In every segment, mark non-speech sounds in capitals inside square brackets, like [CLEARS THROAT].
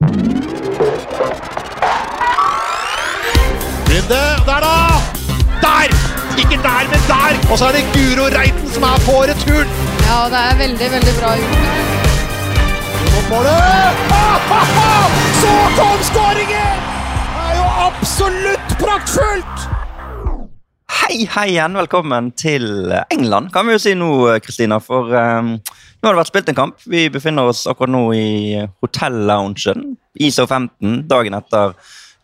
Runde, der da! Der! Ikke der, men der! Og så er det Guro Reiten som er på returen. Ja, det er veldig, veldig bra gjort. Mot får ah! [LAUGHS] Så kom skåringen! Det er jo absolutt praktfullt! Hei, hei igjen. Velkommen til England, kan vi jo si nå, Kristina. For um, nå har det vært spilt en kamp. Vi befinner oss akkurat nå i hotelloungen i SO15 dagen etter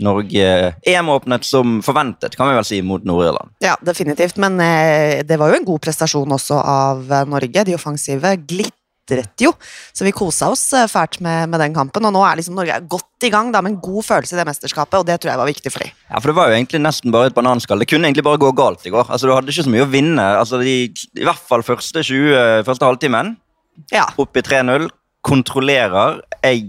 Norge EM åpnet som forventet, kan vi vel si, mot Nord-Irland. Ja, definitivt. Men eh, det var jo en god prestasjon også av eh, Norge. De offensive glitret jo. Så vi kosa oss eh, fælt med, med den kampen. Og nå er liksom Norge godt i gang da, med en god følelse i det mesterskapet, og det tror jeg var viktig for dem. Ja, for Det var jo egentlig nesten bare et bananskall. Det kunne egentlig bare gå galt i går. Altså, Du hadde ikke så mye å vinne. Altså, de, I hvert fall første, 20, første halvtimen. Ja. Opp i 3-0. Kontrollerer. Jeg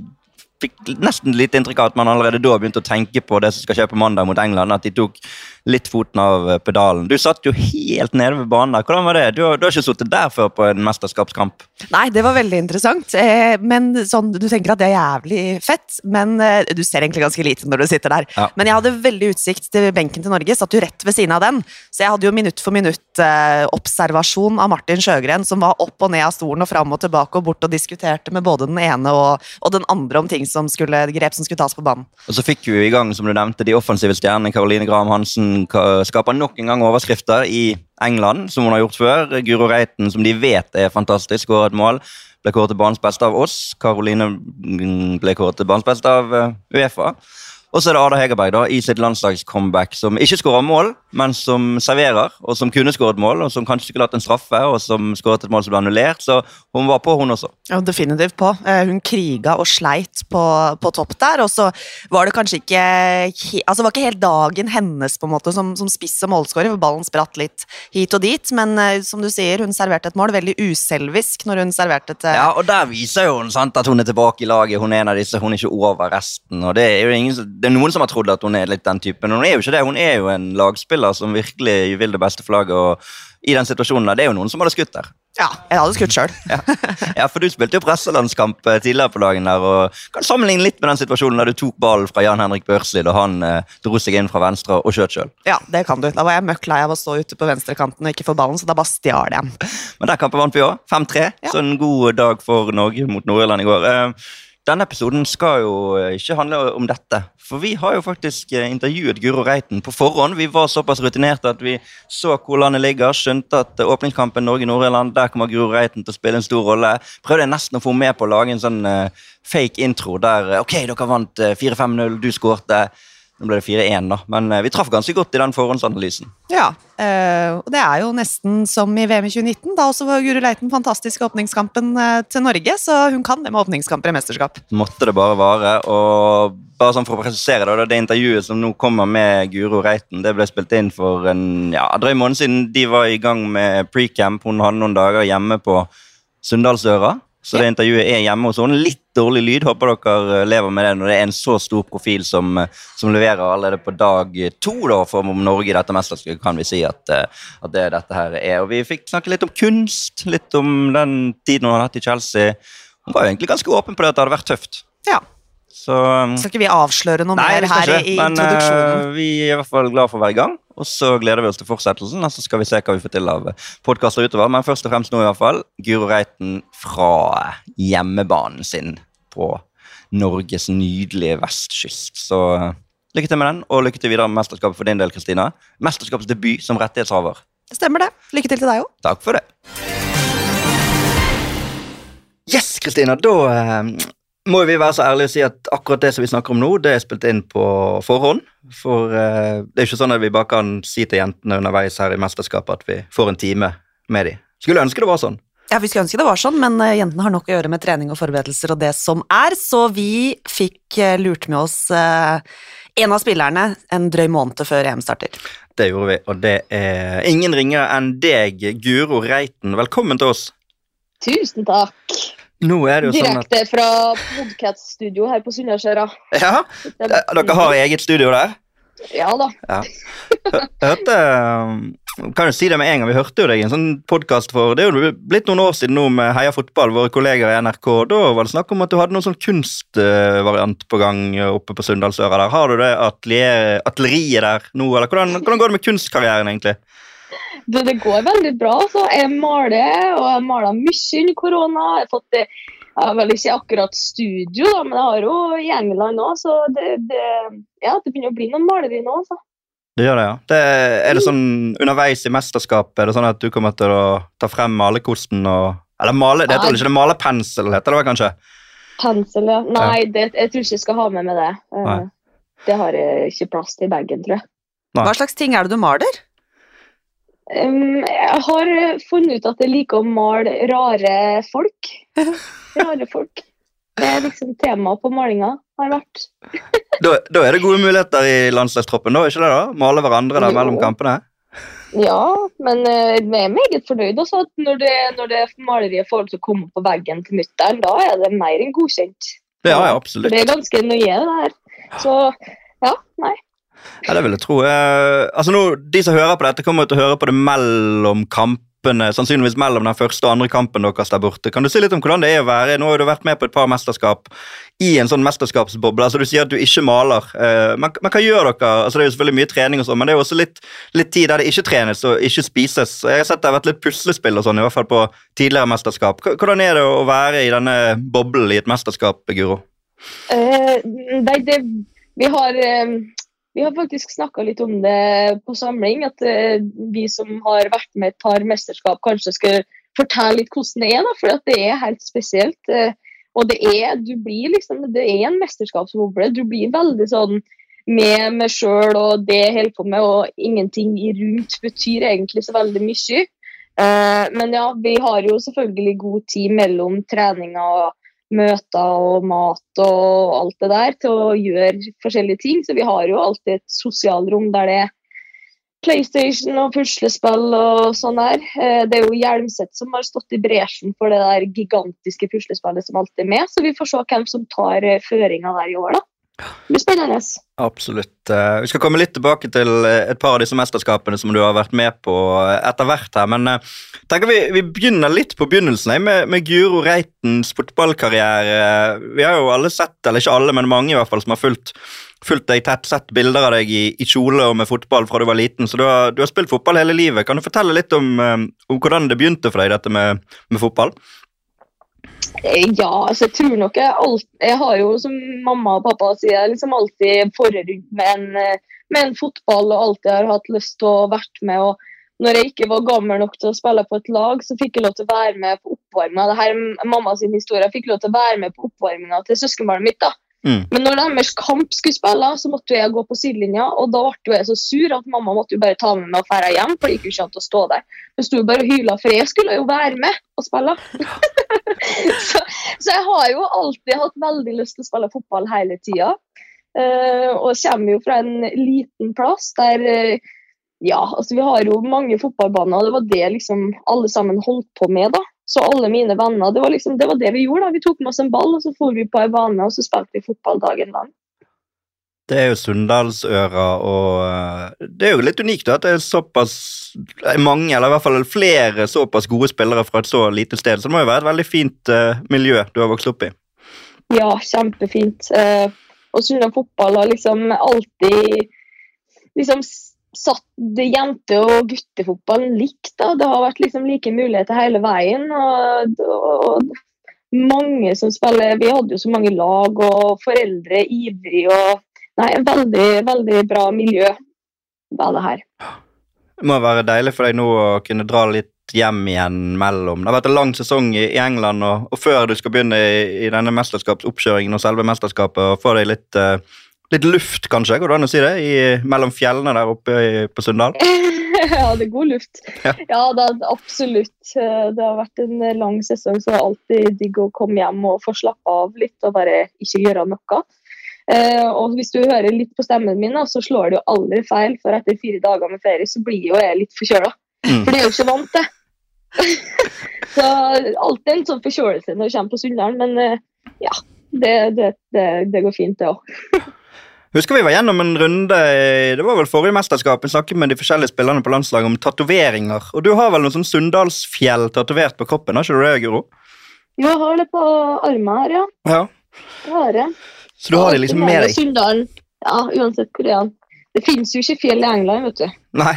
fikk nesten litt inntrykk av at man allerede da begynte å tenke på det som skal skje på mandag mot England. At de tok litt foten av pedalen. Du satt jo helt nede ved banen der. Hvordan var det? Du har, du har ikke sittet der før på en mesterskapskamp. Nei, det var veldig interessant. Eh, men sånn, Du tenker at det er jævlig fett, men eh, du ser egentlig ganske lite når du sitter der. Ja. Men jeg hadde veldig utsikt til benken til Norge, satt jo rett ved siden av den. Så jeg hadde jo minutt for minutt-observasjon av Martin Sjøgren, som var opp og ned av stolen og fram og tilbake og bort og diskuterte med både den ene og, og den andre om ting som skulle, grep som skulle tas på banen. Og så fikk vi i gang, som du nevnte, de offensive stjernene. Caroline Graham Hansen ka- skaper nok en gang overskrifter i England, som hun har gjort før. Guro Reiten, som de vet er fantastisk, skårer et mål. Ble kåret til banens beste av oss. Caroline mm, ble kåret til banens beste av eh, Uefa. Og så er det Ada Hegerberg da, i sitt landslagscomeback, som ikke skårer mål, men som serverer, og som kunne skåret mål, og som kanskje skulle hatt en straffe, og som skåret et mål som ble annullert. Så hun var på, hun også. Ja, definitivt på. Eh, Hun kriga og sleit på, på topp der, og så var det kanskje ikke Altså, det var ikke helt dagen hennes på en måte som, som spiss og målskårer, for ballen spratt litt hit og dit, men eh, som du sier, hun serverte et mål, veldig uselvisk når hun serverte til Ja, og der viser jo hun sant, at hun er tilbake i laget. Hun er en av disse, hun er ikke over resten. og Det er jo ingen, som- det er noen som har trodd at hun er litt den typen, hun er jo ikke det. Hun er jo en lagspiller som virkelig vil det beste for laget. og i den situasjonen der, Det er jo noen som hadde skutt der. Ja, jeg hadde skutt sjøl. Ja. ja, for du spilte jo presselandskamp eh, tidligere på dagen der, og kan sammenligne litt med den situasjonen der du tok ballen fra Jan Henrik Børsli da han eh, dro seg inn fra venstre og skjøt sjøl. Ja, det kan du. Da var jeg møkk lei av å stå ute på venstrekanten og ikke få ballen, så da bare stjal jeg den. Men der kampen vant vi òg. 5-3. Ja. Så en god dag for Norge mot Nord-Irland i går. Eh, Denne episoden skal jo eh, ikke handle om dette. For vi har jo faktisk eh, intervjuet Guro Reiten på forhånd. Vi var såpass rutinerte at vi så hvor landet ligger, skjønte at eh, åpningskampen Norge-Nord-Irland, der kommer Guro Reiten til å spille en stor rolle. Prøvde nesten å få med på å lage en sånn fake intro der Ok, dere vant eh, 4-5-0, du skårte. Nå ble det 4-1, da. Men eh, vi traff ganske godt i den forhåndsanalysen. Ja, eh, og det er jo nesten som i VM i 2019. Da også var Guri Leiten fantastisk i åpningskampen eh, til Norge, så hun kan det med åpningskamper i mesterskap. måtte det bare vare. Og bare sånn for å presisere det, det intervjuet som nå kommer med Guro Reiten, det ble spilt inn for en ja, drøy måned siden. De var i gang med pre-camp. Hun hadde noen dager hjemme på Sunndalsøra. Så det intervjuet er hjemme hos henne. Litt dårlig lyd. Håper dere eh, lever med det når det er en så stor profil som, eh, som leverer allerede på dag to da, for om Norge i dette mesterskapet, kan vi si at, eh, at det dette her er. Og vi fikk snakke litt om kunst, litt om den tiden hun har hatt i Chelsea. Hun var jo egentlig ganske åpen på det at det hadde vært tøft. Ja, Så um, Skal ikke vi avsløre noe Nei, mer her i, men introduksjonen? eh, vi er i hvert fall glad for å være i gang. Og så gleder vi oss til fortsettelsen, og så skal vi se hva vi får til av podkaster utover. Men først og fremst nå i hvert fall Guro Reiten fra hjemmebanen sin på Norges nydelige vestkyst. Så lykke til med den, og lykke til videre med mesterskapet for din del, Kristina. Mesterskapsdebut som rettighetshaver. Stemmer det. Lykke til til deg òg. Takk for det. Yes, Kristina. Da eh, må vi være så ærlige og si at akkurat det som vi snakker om nå, det er spilt inn på forhånd. For eh, det er ikke sånn at vi bare kan si til jentene underveis her i mesterskapet at vi får en time med dem. Skulle ønske det var sånn. Ja, Vi skulle ønske det var sånn, men eh, jentene har nok å gjøre med trening og forberedelser og det som er, så vi fikk eh, lurt med oss eh, en av spillerne en drøy måned før EM starter. Det gjorde vi, og det er ingen ringere enn deg, Guro Reiten. Velkommen til oss. Tusen takk. Nå er det jo sånn at Direkte fra Podcast-studio her på Sunnasjøra. Ja, dere har eget studio der? Ja da. Ja. Hørte um, Kan jo si det med en gang, vi hørte jo deg i en sånn podkast for Det er jo blitt noen år siden nå med Heia fotball, våre kolleger i NRK. Da var det snakk om at du hadde noen sånn kunstvariant på gang oppe på Sunndalsøra der. Har du det atelier, atelieriet der nå, eller hvordan, hvordan går det med kunstkarrieren, egentlig? Det, det går veldig bra. Så jeg maler, og jeg maler mye under korona. Jeg har fått det jeg har vel ikke akkurat studio, da, men jeg har jo i England òg, så det, det, ja, det begynner å bli noen maleri nå. Så. Det gjør det, ja. Det, er det sånn underveis i mesterskapet, er det sånn at du kommer til å ta frem malerkosten og Eller male, det heter vel ikke det malerpensel, heter det vel kanskje? Pensel, ja. Nei, det, jeg tror ikke jeg skal ha med meg det. Eh, Nei. Det har jeg ikke plass til i bagen, tror jeg. Hva slags ting er det du maler? Jeg har funnet ut at jeg liker å male rare folk. [LAUGHS] Rare folk. Det er liksom temaet på malinga. Har vært. [LAUGHS] Da, da er det gode muligheter i landslagstroppen, da, ikke det? da? Male hverandre der mellom kampene? Ja, men eh, jeg er meget fornøyd også at når det, når det maleriet får lov til å komme på veggen til mutter'n, da er det mer enn godkjent. Ja, ja, absolutt. det er ganske nøye, det her. Så ja, nei. Ja, det vil jeg tro. Eh, altså nå, De som hører på dette, kommer til å høre på det mellom kampene, sannsynligvis mellom den første og andre kampen deres der borte. Kan du si litt om hvordan det er å være Nå har du vært med på et par mesterskap i en sånn mesterskapsboble. altså Du sier at du ikke maler. eh, men, hva gjør dere? altså Det er jo selvfølgelig mye trening, og sånn, men det er jo også litt, litt tid der det ikke trenes og ikke spises. Jeg har sett det har vært litt puslespill og sånn, i hvert fall på tidligere mesterskap. Hvordan er det å være i denne boblen i et mesterskap, Guro? Eh, nei, det, vi har eh, vi har faktisk snakka litt om det på samling, at eh, vi som har vært med et par mesterskap, kanskje skal fortelle litt hvordan det er. da, For det er helt spesielt. eh, og det er, liksom, det er en mesterskapsboble. Du blir veldig sånn med meg sjøl og det jeg holder på med, og ingenting i rundt betyr egentlig så veldig mye. Eh, men ja, vi har jo selvfølgelig god tid mellom treninga og møter og mat og alt det der til å gjøre forskjellige ting. Så vi har jo alltid et sosialrom der det er PlayStation og puslespill og sånn der. Eh, Det er jo Hjelmseth som har stått i bresjen for det der gigantiske puslespillet som alltid er med, så vi får se hvem som tar eh, føringa der i år, da. Det blir. Absolutt. Eh, Vi skal komme litt tilbake til eh, et par av disse mesterskapene som du har vært med på eh, etter hvert her, men tenker vi, vi begynner litt på begynnelsen jeg, med, med Guro Reitens fotballkarriere. Vi har jo alle sett, eller ikke alle, men mange i hvert fall, som har fulgt, fulgt deg tett, sett bilder av deg i, i kjole og med fotball fra du var liten, så du har, du har spilt fotball hele livet. Kan du fortelle litt om, om hvordan det begynte for deg, dette med, med fotball? Eh, Ja, altså jeg tror nok jeg alltid Jeg har jo, som mamma og pappa sier, liksom alltid rundt med en, eh, med en fotball og alltid har hatt lyst til å vært med. og når jeg ikke var gammel nok til å spille på et lag, så fikk jeg lov til å være med på oppvarminga. Mamma sin historie. Jeg fikk lov til å være med på oppvarminga til søskenbarnet mitt. da. Mm. Men når deres kamp skulle spille, så måtte jeg gå på sidelinja, og da ble jeg så sur at mamma måtte jo bare ta med meg og dra hjem, for det gikk jo ikke an å stå der. Hun sto bare og hyla, for jeg skulle jo være med og spille. [LAUGHS] så, så jeg har jo alltid hatt veldig lyst til å spille fotball hele tida. Uh, og kommer jo fra en liten plass der uh, ja, altså vi har jo mange fotballbaner, og det var det liksom alle sammen holdt på med. da. Så alle mine venner, det var liksom, det var det vi gjorde. da. Vi tok med oss en ball, og så for vi på ei bane, og så spilte vi fotball dagen lang. Det er jo Sunndalsøra, og eh, det er jo litt unikt da, at det er såpass mange, eller i hvert fall flere såpass gode spillere fra et så lite sted. Så det må jo være et veldig fint uh, miljø du har vokst opp i. Ja, kjempefint. Uh, og Sunndal fotball har liksom alltid liksom satt jente- og guttefotballen likt. da. Det har vært liksom like muligheter hele veien. Og, og mange som spiller Vi hadde jo så mange lag, og foreldre ivrig og Nei, veldig, veldig bra miljø var det her. Det må være deilig for deg nå å kunne dra litt hjem igjen mellom Det har vært en lang sesong i England, og, og før du skal begynne i, i denne mesterskapsoppkjøringen og selve mesterskapet, og få deg litt, eh, litt luft, kanskje, går det an å si det, i, mellom fjellene der oppe i, på Sunndal? [LAUGHS] ja, det er god luft. Ja. Ja, det er absolutt. Eh, Det har vært en lang sesong, så det er alltid digg å komme hjem og få slappe av litt og bare ikke gjøre noe. Eh, og hvis du hører litt på stemmen min, så slår det jo aldri feil, for etter fire dager med ferie så blir jo jeg litt forkjøla. Mm. For det er jo ikke vant til. [LAUGHS] så alltid en sånn forkjølelse når du kommer på Sunndalen, men eh, ja. Det, det, det, det går fint, det òg. [LAUGHS] Husker vi var gjennom en runde Det var vel forrige mesterskap. Vi snakket med de forskjellige spillerne på landslaget om tatoveringer. Og du har vel noe sånn Sunndalsfjell tatovert på kroppen, har ikke du det, Guro? Jo, jeg har det på armen her, ja. Ja. Det har jeg. Så du har det liksom med deg? Sunndalen. Ja, uansett hvor det er. Det finnes jo ikke fjell i England, vet du. Nei.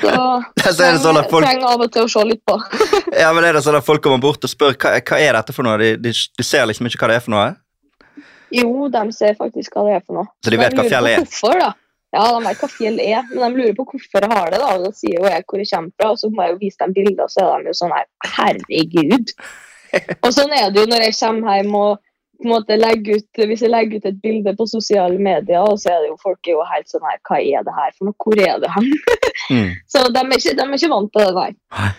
Så [LAUGHS] Så er det sånn folk, trenger av og til å se litt på. [LAUGHS] ja, men er det sånn at folk kommer bort og spør hva, hva er dette for noe. De, de, de ser liksom ikke hva det er for noe. Jo, de ser faktisk hva det er for noe. Så de vet hva lurer fjellet er. Hvorfor, da. Ja, de vet hva fjell er, men de lurer på hvorfor jeg har det. da, og Da sier jo jeg hvor jeg kommer fra, og så må jeg jo vise dem bilder, og så er de jo sånn her Herregud. [LAUGHS] Og sånn er det jo når jeg kommer hjem og på en måte legger ut, Hvis jeg legger ut et bilde på sosiale medier, og så er det jo folk er jo helt sånn her Hva er det her for noe? Hvor er det hen? Mm. [LAUGHS] Så de er ikke, de er ikke vant til det, nei.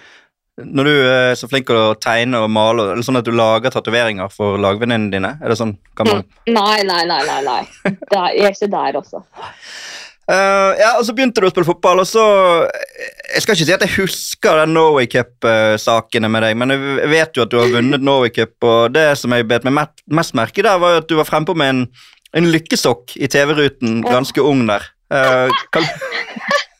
Når du er så flink til å tegne og male, er det sånn at du lager tatoveringer for lagvenninnene dine? Er det sånn? Kan man... Nei, nei, nei. nei, nei. Det er, jeg er ikke der, også. Uh, ja, og så begynte du å spille fotball, og så Jeg skal ikke si at jeg husker den Norway Cup-sakene med deg, men jeg vet jo at du har vunnet Norway Cup, og det som jeg bet meg mest merke der, var jo at du var frempå med en, en lykkesokk i TV-ruten, ganske ung der. Uh, kan, [LAUGHS]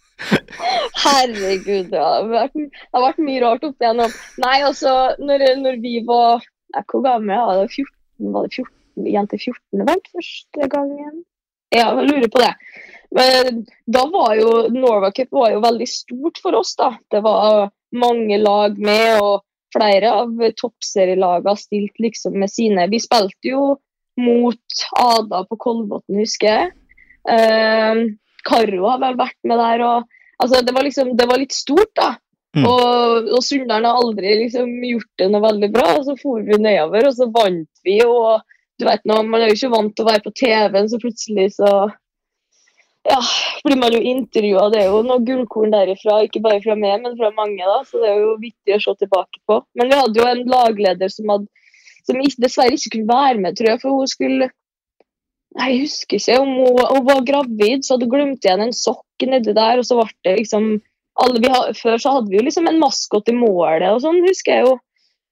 Herregud, det har vært, det har vært mye rart opp igjennom. Nei, altså, når, når vi var jeg, Hvor gammel var jeg? 14, var det 14, jente 14 vel, første gangen? Ja, jeg lurer på det. Men da var jo Norway Cup var jo veldig stort for oss, da. Det var mange lag med, og flere av toppserielagene stilte liksom med sine. Vi spilte jo mot Ada på Kolbotn, husker jeg. Eh, Karo har vel vært med der. og altså Det var liksom, det var litt stort, da. Mm. Og, og Sunndalen har aldri liksom gjort det noe veldig bra. og Så for vi nedover, og så vant vi. og du vet nå, Man er jo ikke vant til å være på TV-en, så plutselig så ja, blir man jo intervjua. Det er jo noe gullkorn derifra, ikke bare fra meg, men fra mange. da, Så det er jo viktig å se tilbake på. Men vi hadde jo en lagleder som, hadde, som dessverre ikke kunne være med, tror jeg, for hun skulle Jeg husker ikke om hun, hun var gravid, så hadde hun glemt igjen en sokk nedi der. og så ble det liksom alle vi ha- Før så hadde vi jo liksom en maskot i målet og sånn, husker jeg jo.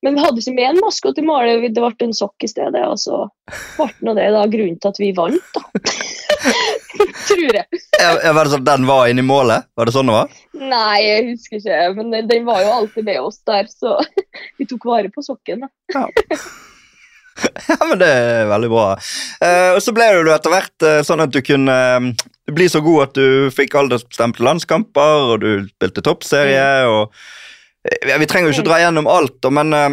Men vi hadde ikke med en maskot i målet, det ble en sokk i stedet. Og så ble nå det da grunnen til at vi vant, da. [LAUGHS] Tror jeg. jeg var det sånn den var inni målet? Var det sånn det var? Nei, jeg husker ikke. Men den, den var jo alltid med oss der, så [LAUGHS] vi tok vare på sokken. da. Ja, [LAUGHS] men det er veldig bra. Eh, og så ble du etter hvert eh, sånn at du kunne eh, bli så god at du fikk aldersbestemte landskamper, og du spilte toppserie, og ja, Vi trenger jo ikke dra gjennom alt, men eh,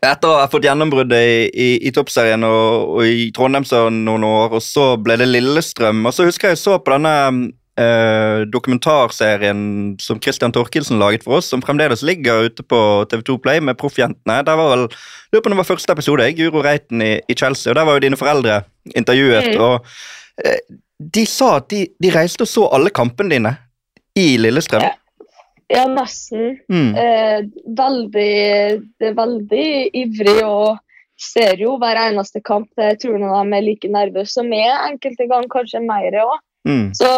etter å ha fått gjennombruddet i, i, i toppserien og, og i Trondheim så noen år, og så ble det Lillestrøm, og så husker jeg så på denne eh, dokumentarserien som Christian Torkelsen laget for oss, som fremdeles ligger ute på TV2 Play med Proffjentene. Der var vel Lurer på om det var første episode, Guro Reiten i, i Chelsea, og der var jo dine foreldre intervjuet. Mm. og eh, De sa at de, de reiste og så alle kampene dine i Lillestrøm. Ja. Ja, nesten. Mm. Eh, veldig, veldig ivrig og ser jo hver eneste kamp. Jeg tror de er like nervøse som meg, enkelte ganger kanskje mer òg. Mm. Så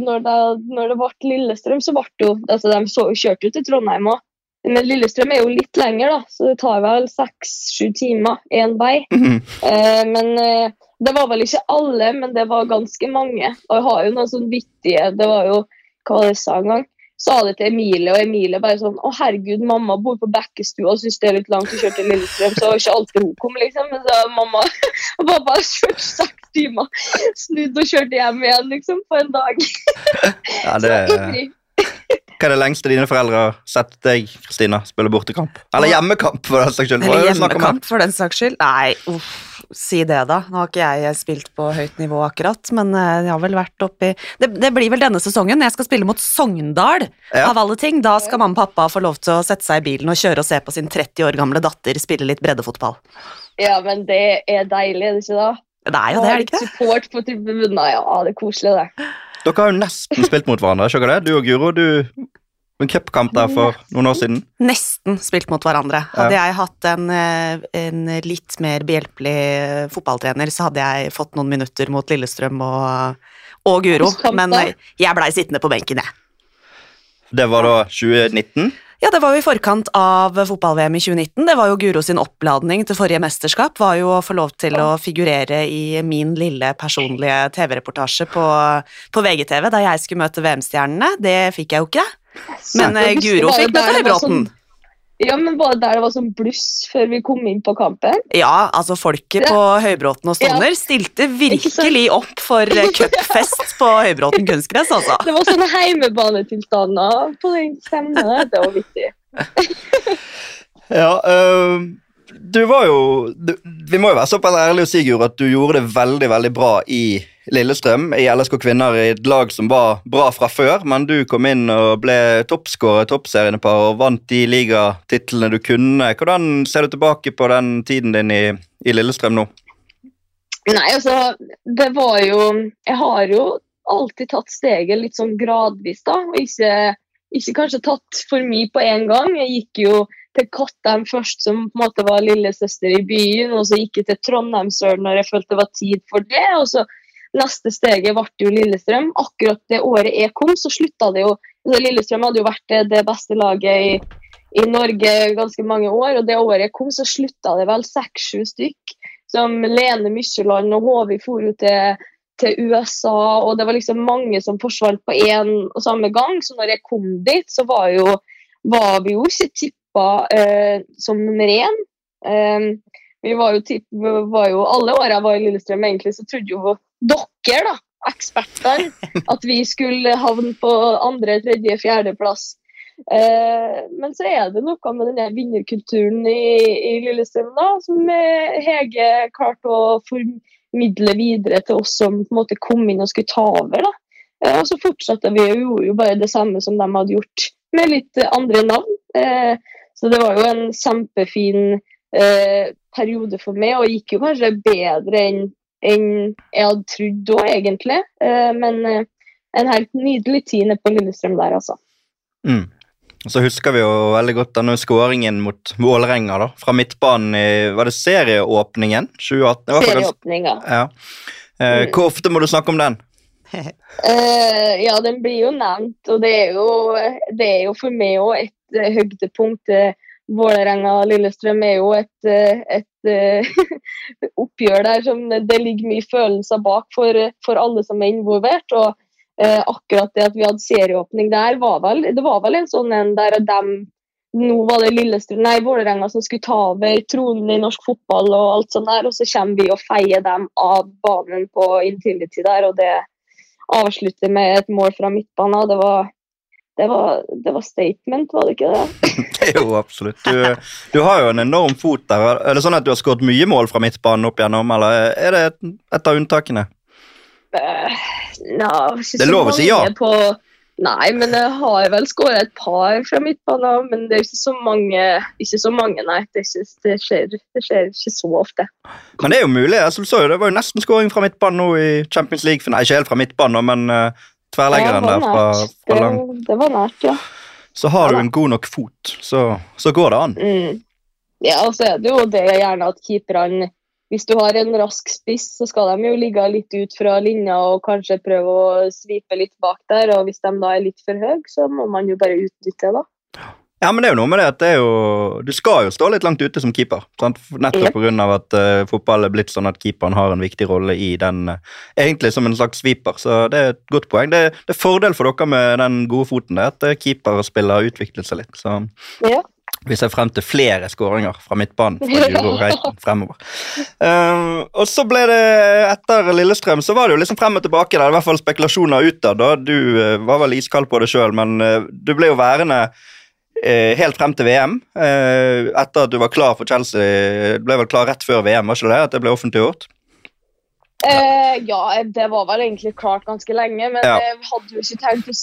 når det, når det ble Lillestrøm, så ble det jo altså De så, kjørte jo til Trondheim òg. Men Lillestrøm er jo litt lenger, da, så det tar vel seks-sju timer én vei. [LAUGHS] Mm. Eh, men eh, det var vel ikke alle, men det var ganske mange. Og jeg har jo noen sånn vittige Det var jo Hva var det jeg sa en gang? Sa det til Emilie, og Emilie bare sånn Å, herregud, mamma bor på Bekkestua og syns det er litt langt å kjøre til Lillestrøm, så ikke alltid hun kom, liksom. Men så mamma [LAUGHS] og pappa har kjørt seks timer, snudd og kjørt hjem igjen, liksom, på en dag. [LAUGHS] Ja, det, er... hva er det lengste dine foreldre har sett deg Kristina, spille bortekamp? Eller hjemmekamp, for den saks skyld. Eller hjemmekamp, for den saks skyld. Nei, uff, si det, da. Nå har ikke jeg spilt på høyt nivå akkurat, men eh, jeg har vel vært oppi det, det blir vel denne sesongen. Jeg skal spille mot Sogndal, Ja. av alle ting. Da skal mamma og pappa få lov til å sette seg i bilen og kjøre og se på sin 30 år gamle datter spille litt breddefotball. Ja, men det er deilig, er det ikke da? Det er jo det, er det ikke det? Support på tribunen, ja, det er koselig, det. Dere har jo nesten spilt mot hverandre, ikke det? Du og Guro, du en cupkamp der for noen år siden. Nesten spilt mot hverandre. Hadde jeg hatt en, eh, en litt mer behjelpelig eh, fotballtrener, så hadde jeg fått noen minutter mot Lillestrøm og, og Guro, men eh, jeg blei sittende på benken, jeg. Det var da 2019. Ja, det var jo i forkant av fotball-VM i 2019. Det var jo Guro sin oppladning til forrige mesterskap. Var jo å få lov til å figurere i min lille personlige TV-reportasje på, på VGTV da jeg skulle møte VM-stjernene. Det fikk jeg jo ikke. Men eh, Guro fikk der møte det var Høybråten. sånn- Ja, men var det der det var sånn bluss før vi kom inn på kampen? Ja, altså folket på Høybråten og Stovner stilte virkelig opp for eh, cupfest på Høybråten kunstgress, altså. Det var sånne heimebanetilstander på den stemmen. Det var vittig. [LAUGHS] Ja, øh, du var jo du, Vi må jo være såpass ærlige og si, Guro, at du gjorde det veldig veldig bra i Lillestrøm, i LSK Kvinner, i et lag som var bra fra før, men du kom inn og ble toppskårer i toppserienepar og vant de ligatitlene du kunne. Hvordan ser du tilbake på den tiden din i, i Lillestrøm nå? Nei, altså, det var jo Jeg har jo alltid tatt steget litt sånn gradvis, da. Og ikke, ikke kanskje tatt for mye på en gang. Jeg gikk jo til Kattheim først, som på en måte var lillesøster i byen. Og så gikk jeg til Trondheim sør når jeg følte det var tid for det. Og så neste steget ble jo Lillestrøm. Akkurat det året jeg kom, så slutta det jo altså Lillestrøm hadde jo vært det, beste laget i, i Norge ganske mange år, og det året jeg kom, så slutta det vel seks-sju stykk. Som Lene Mykjeland og Håvi for til, til USA, og det var liksom mange som forsvant på én og samme gang. Så når jeg kom dit, så var, jo, var vi jo ikke tippa eh, som nummer én. Eh, vi var jo, typ, var jo Alle åra jeg var i Lillestrøm, egentlig, så trodde jo dere, da, ekspertene, [LAUGHS] at vi skulle havne på andre, tredje, fjerdeplass. Eh, men så er det noe med denne vinnerkulturen i, i Lillestrøm da, som eh, Hege klarte å formidle videre til oss som på en måte kom inn og skulle ta over. da. Eh, og så fortsatte vi og gjorde jo bare det samme som de hadde gjort, med litt andre navn. Eh, så det var jo en kjempefin eh, periode for meg, og gikk jo kanskje bedre enn enn jeg hadde trodd da, egentlig. Eh, men eh, en helt nydelig tiende på Lillestrøm der, altså. Mm. Og Så husker vi jo veldig godt denne skåringen mot Vålerenga da, fra midtbanen i Var det serieåpningen? 2018? Det var faktisk- Serieåpninga. Ja. Eh, Mm. hvor ofte må du snakke om den? [LAUGHS] [LAUGHS] Eh, ja, den blir jo nevnt, og det er jo, det er jo for meg òg et høydepunkt. eh, høydepunkt. og Vålerenga-Lillestrøm er jo et, eh, et eh, [LAUGHS] oppgjør der som det ligger mye følelser bak for, for alle som er involvert. og eh, akkurat det at vi hadde serieåpning der, var vel, det var vel en sånn en der de nå var det Lillestrøm, nei, Vålerenga som skulle ta over tronen i norsk fotball, og alt sånt der, og så kommer vi og feier dem av banen på Intility der, og det avslutter med et mål fra midtbanen. Det var, det var, det var statement, var det ikke det? [LAUGHS] jo, absolutt. Du, du har jo en enorm fot der. Er det sånn at du har skåret mye mål fra midtbanen opp igjennom, eller er det et, et av unntakene? Uh, Nja, ikke Det er lov å si ja. På, nei, men jeg har vel skåret et par fra midtbanen, men det er ikke så mange, ikke så mange nei. Det, ikke, det, skjer, det skjer ikke så ofte. Men det er jo mulig. Altså, så det var jo nesten skåring fra midtbanen nå i Champions League. Nei, ikke helt fra midtbanen, men tverrleggeren der fra, fra lang. Det, det var nært, ja. Så har Ja du en god nok fot, så, så går det an. Mm. Ja, og så er det jo det gjerne at keeperne Hvis du har en rask spiss, så skal de jo ligge litt ut fra linja og kanskje prøve å svipe litt bak der. Og hvis de da er litt for høye, så må man jo bare utnytte det, da. Ja, men det er jo noe med det at det er jo, du skal jo stå litt langt ute som keeper. Sant? Nettopp Yep. av at uh, fotball er blitt sånn at keeperen har en viktig rolle i den, uh, egentlig som en slags sweeper. Så det er et godt poeng. Det, det er fordel for dere med den gode foten der, at uh, keeperspillet har utviklet seg litt. Så Ja. vi ser frem til flere skåringer fra midtbanen fra Guro Reiten [LAUGHS] fremover. Uh, og så ble det, etter Lillestrøm, så var det jo liksom frem og tilbake der, i hvert fall spekulasjoner utad. Du eh, var vel iskald på det sjøl, men eh, du ble jo værende eh, helt frem til VM. eh, etter at du var klar for Chelsea. Du ble vel klar rett før VM, var ikke det? At det ble offentliggjort? Eh, ja, det var vel egentlig klart ganske lenge, men Ja. jeg hadde jo ikke tenkt å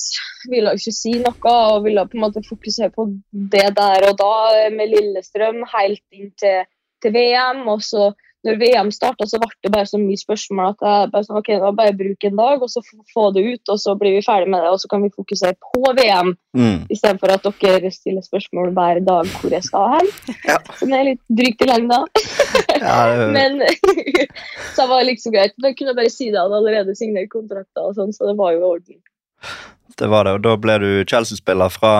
ville ikke si noe og ville på en måte fokusere på det der og da eh, med Lillestrøm helt inn til, til VM. Og så når VM starta, så ble det bare så mye spørsmål at jeg bare sånn, ok, da bare bruk en dag, og så få det ut, og så blir vi ferdig med det, og så kan vi fokusere på VM. Mm. Istedenfor at dere stiller spørsmål hver dag hvor jeg skal hen. Ja. Som er litt drygt i lengda. [LAUGHS] Ja, det- Men [LAUGHS] så var det liksom greit. Men jeg kunne bare si det, jeg hadde allerede signert kontrakter, og sånn, så det var jo i orden. Det var det, og da ble du Chelsea-spiller fra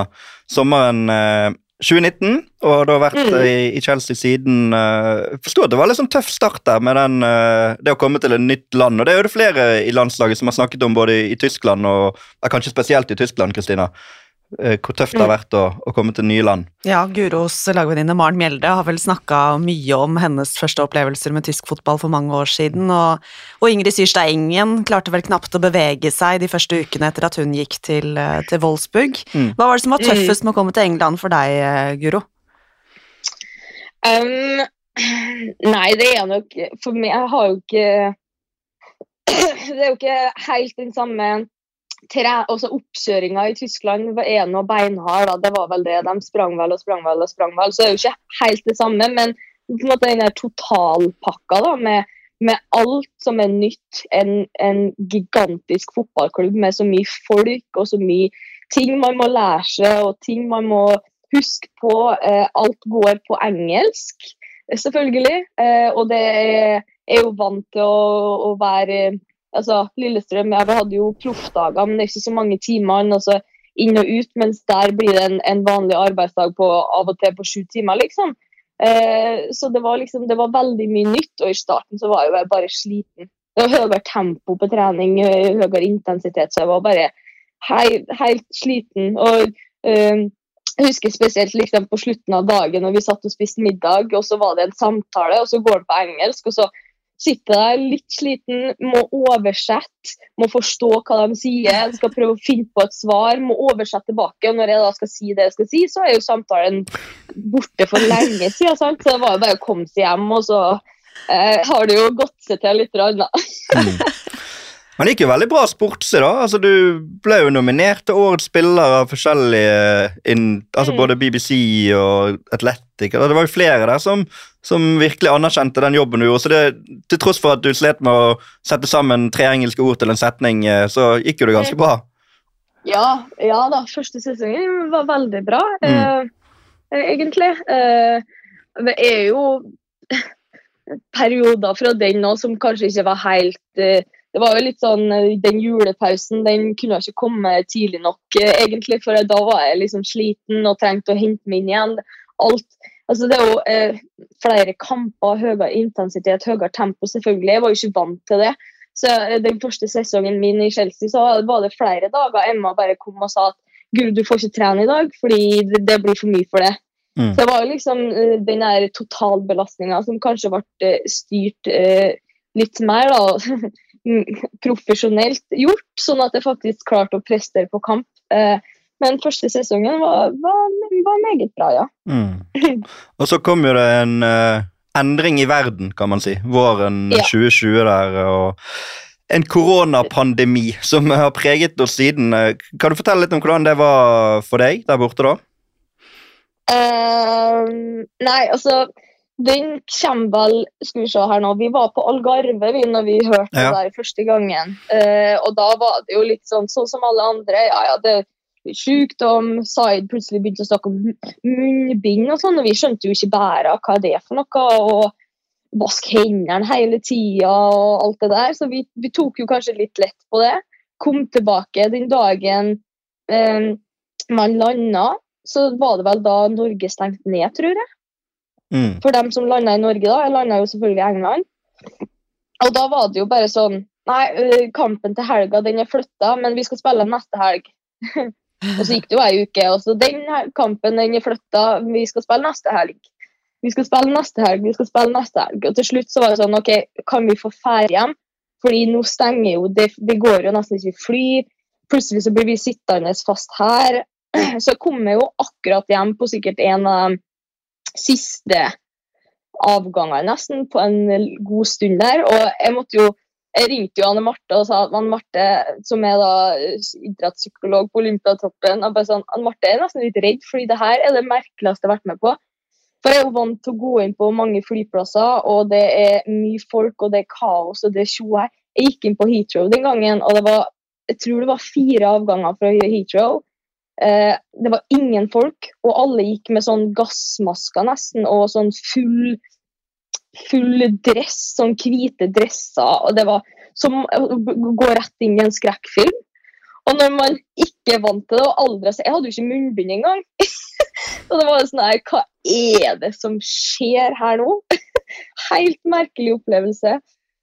sommeren eh, 2019, og du har vært Mm. i, i Chelsea siden uh, Forsto at det var sånn tøff start der med den, uh, det å komme til et nytt land. Og det er jo det flere i landslaget som har snakket om, både i, Tyskland og kanskje spesielt i Tyskland, Kristina. Eh, hvor tøft det har vært å, å komme til nye land. Ja, Guros lagvenninne Maren Mjelde har vel snakka mye om hennes første opplevelser med tysk fotball for mange år siden, og, og Ingrid Syrstad Engen klarte vel knapt å bevege seg de første ukene etter at hun gikk til, eh, til Wolfsburg. Mm. Hva var det som var tøffest med å komme til England for deg, eh, Guro? Um, [CLEARS THROAT] nei, det er nok For meg jeg har jo ikke [CLEARS THROAT] Det er jo ikke helt den samme tre, Oppkjøringa i Tyskland var en og beinhard. da, Det var vel det. De sprang vel og sprang vel og sprang vel. Så det er jo ikke helt det samme, men på en måte den der totalpakka da, med, med alt som er nytt. En, en gigantisk fotballklubb med så mye folk og så mye ting man må lære seg, og ting man må huske på. Eh, alt går på engelsk, selvfølgelig. Eh, og det er, er jo vant til å, å være altså Lillestrøm ja, vi hadde jo proffdager, men det er ikke så mange timer. Altså, inn og ut, mens der blir det en, en vanlig arbeidsdag på av og til på sju timer, liksom. Eh, så det var liksom, det var veldig mye nytt, og i starten så var jeg bare sliten. Det var høyere tempo på trening, eh, høyere intensitet, så jeg var bare helt, helt sliten. Og eh, jeg husker spesielt liksom, på slutten av dagen når vi satt og spiste middag, og så var det en samtale, og så går den på engelsk, og så sitter der litt sliten, må oversette, må forstå hva de sier, skal prøve å finne på et svar, må oversette tilbake. Og når jeg da skal si det jeg skal si, så er jo samtalen borte for lenge siden. Sant? Så det var jo bare å komme seg hjem, og så eh, har det jo gått seg til litt. Annet. Men det gikk jo veldig bra sportslig, da. Altså, du ble jo nominert til årets spiller av forskjellige in, altså Mm. Både BBC og Athletic. Og Det var jo flere der som, som virkelig anerkjente den jobben du gjorde. Så det, til tross for at du slet med å sette sammen tre engelske ord til en setning, eh, så gikk jo det ganske bra. Ja, ja da, første sesongen var veldig bra, Mm. eh, egentlig. Eh, det er jo [LAUGHS] perioder fra den nå som kanskje ikke var helt eh, Det var jo litt sånn eh, Den julepausen den kunne ikke komme tidlig nok, eh, egentlig, for da var jeg liksom sliten og trengte å hente meg inn igjen. Alt Altså, det er jo eh, flere kamper, høyere intensitet, høyere tempo, selvfølgelig. Jeg var jo ikke vant til det. Så eh, Den første sesongen min i Chelsea så var det flere dager Emma bare kom og sa at Gud, du får ikke trene i dag fordi det, det blir for mye for det. Mm. Så det var liksom eh, den der totalbelastninga som kanskje ble eh, styrt eh, litt mer da, [LAUGHS] profesjonelt gjort, sånn at jeg faktisk klarte å prestere på kamp. Eh, men første sesongen var, var, var meget bra, ja. Mm. [LAUGHS] Og så kom jo det en uh, endring i verden, kan man si. Våren Ja. 2020 der. og en koronapandemi som har preget oss siden. Eh, Kan du fortelle litt om hvordan det var for deg der borte da? Uh, nei, altså Den kommer vel Skal vi se her nå. Vi var på Algarve vi når vi hørte Ja. det der første gangen. Uh, og da var det jo litt sånn sånn som alle andre. Ja, ja, det sykdom. Zaid plutselig begynte å snakke om munnbind og sånn, og vi skjønte jo ikke bæret hva hva er det for noe. og Vask hendene hele tida og alt det der. Så vi, vi tok jo kanskje litt lett på det. Kom tilbake den dagen eh, man landa, så var det vel da Norge stengte ned, tror jeg Mm. for dem som landa i Norge, da. Jeg landa jo selvfølgelig i England. Og da var det jo bare sånn Nei, kampen til helga den er flytta, men vi skal spille neste helg. [LAUGHS] og så gikk det jo ei uke, og så den kampen den er flytta, vi skal spille neste helg. Vi skal spille neste helg, vi skal spille neste helg. Og til slutt så var det sånn OK, kan vi få ferie hjem? Fordi nå stenger jo det Det går jo nesten ikke fly. Plutselig så blir vi sittende fast her. [CLEARS THROAT] Så kom jeg jo akkurat hjem på sikkert en av de siste avgangene nesten på en god stund der. Og jeg måtte jo jeg ringte jo Anne Marte og sa at Anne Marte, som er da idrettspsykolog på Olympiatoppen, og bare sånn, Anne Marte er nesten litt redd, fordi det her er det merkeligste jeg har vært med på. For jeg er jo vant til å gå inn på mange flyplasser, og det er mye folk, og det er kaos, og det er tjo her. Jeg gikk inn på Heathrow den gangen, og det var, jeg tror det var fire avganger fra Heathrow. Eh, det var ingen folk, og alle gikk med sånn gassmasker nesten, og sånn full, full dress, sånn hvite dresser, og det var som å gå rett inn i en skrekkfilm. Og når man ikke er vant til det, og aldri Jeg hadde jo ikke munnbind engang. [LAUGHS] og det var sånn her Hva er det som skjer her nå? [LAUGHS] Helt merkelig opplevelse.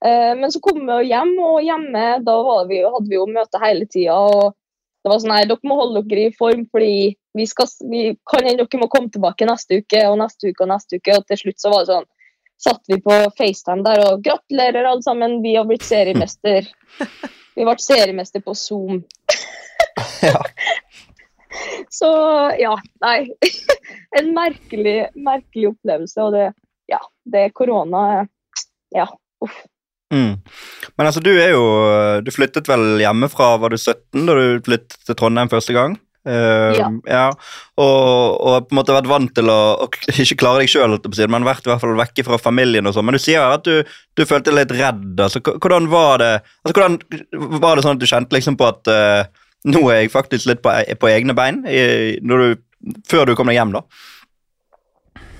Eh, men så kom vi hjem, og hjemme da vi, hadde vi jo møte hele tida. Og det var sånn her Dere må holde dere i form, fordi vi, skal, vi kan hende dere må komme tilbake neste uke og neste uke og neste uke. Og til slutt så var det sånn satt vi på FaceTime der og gratulerer alle sammen, vi har blitt seriemester. [LAUGHS] Vi ble seriemester på Zoom. Ja. [LAUGHS] Så ja, nei. [LAUGHS] En merkelig, merkelig opplevelse. Og det, ja, det korona Ja, uff. Mm. Men altså, du er jo Du flyttet vel hjemmefra, var du 17 da du flyttet til Trondheim første gang? Uh, Ja. ja. Og, og på en måte vært vant til å, ikke klare deg sjøl, men vært i hvert fall vekke fra familien. og sånn. Men du sier at du, du følte deg litt redd. altså Hvordan var det altså hvordan var det sånn at du kjente liksom på at uh, nå er jeg faktisk litt på, e- på egne bein? I, du, før du kom deg hjem, da?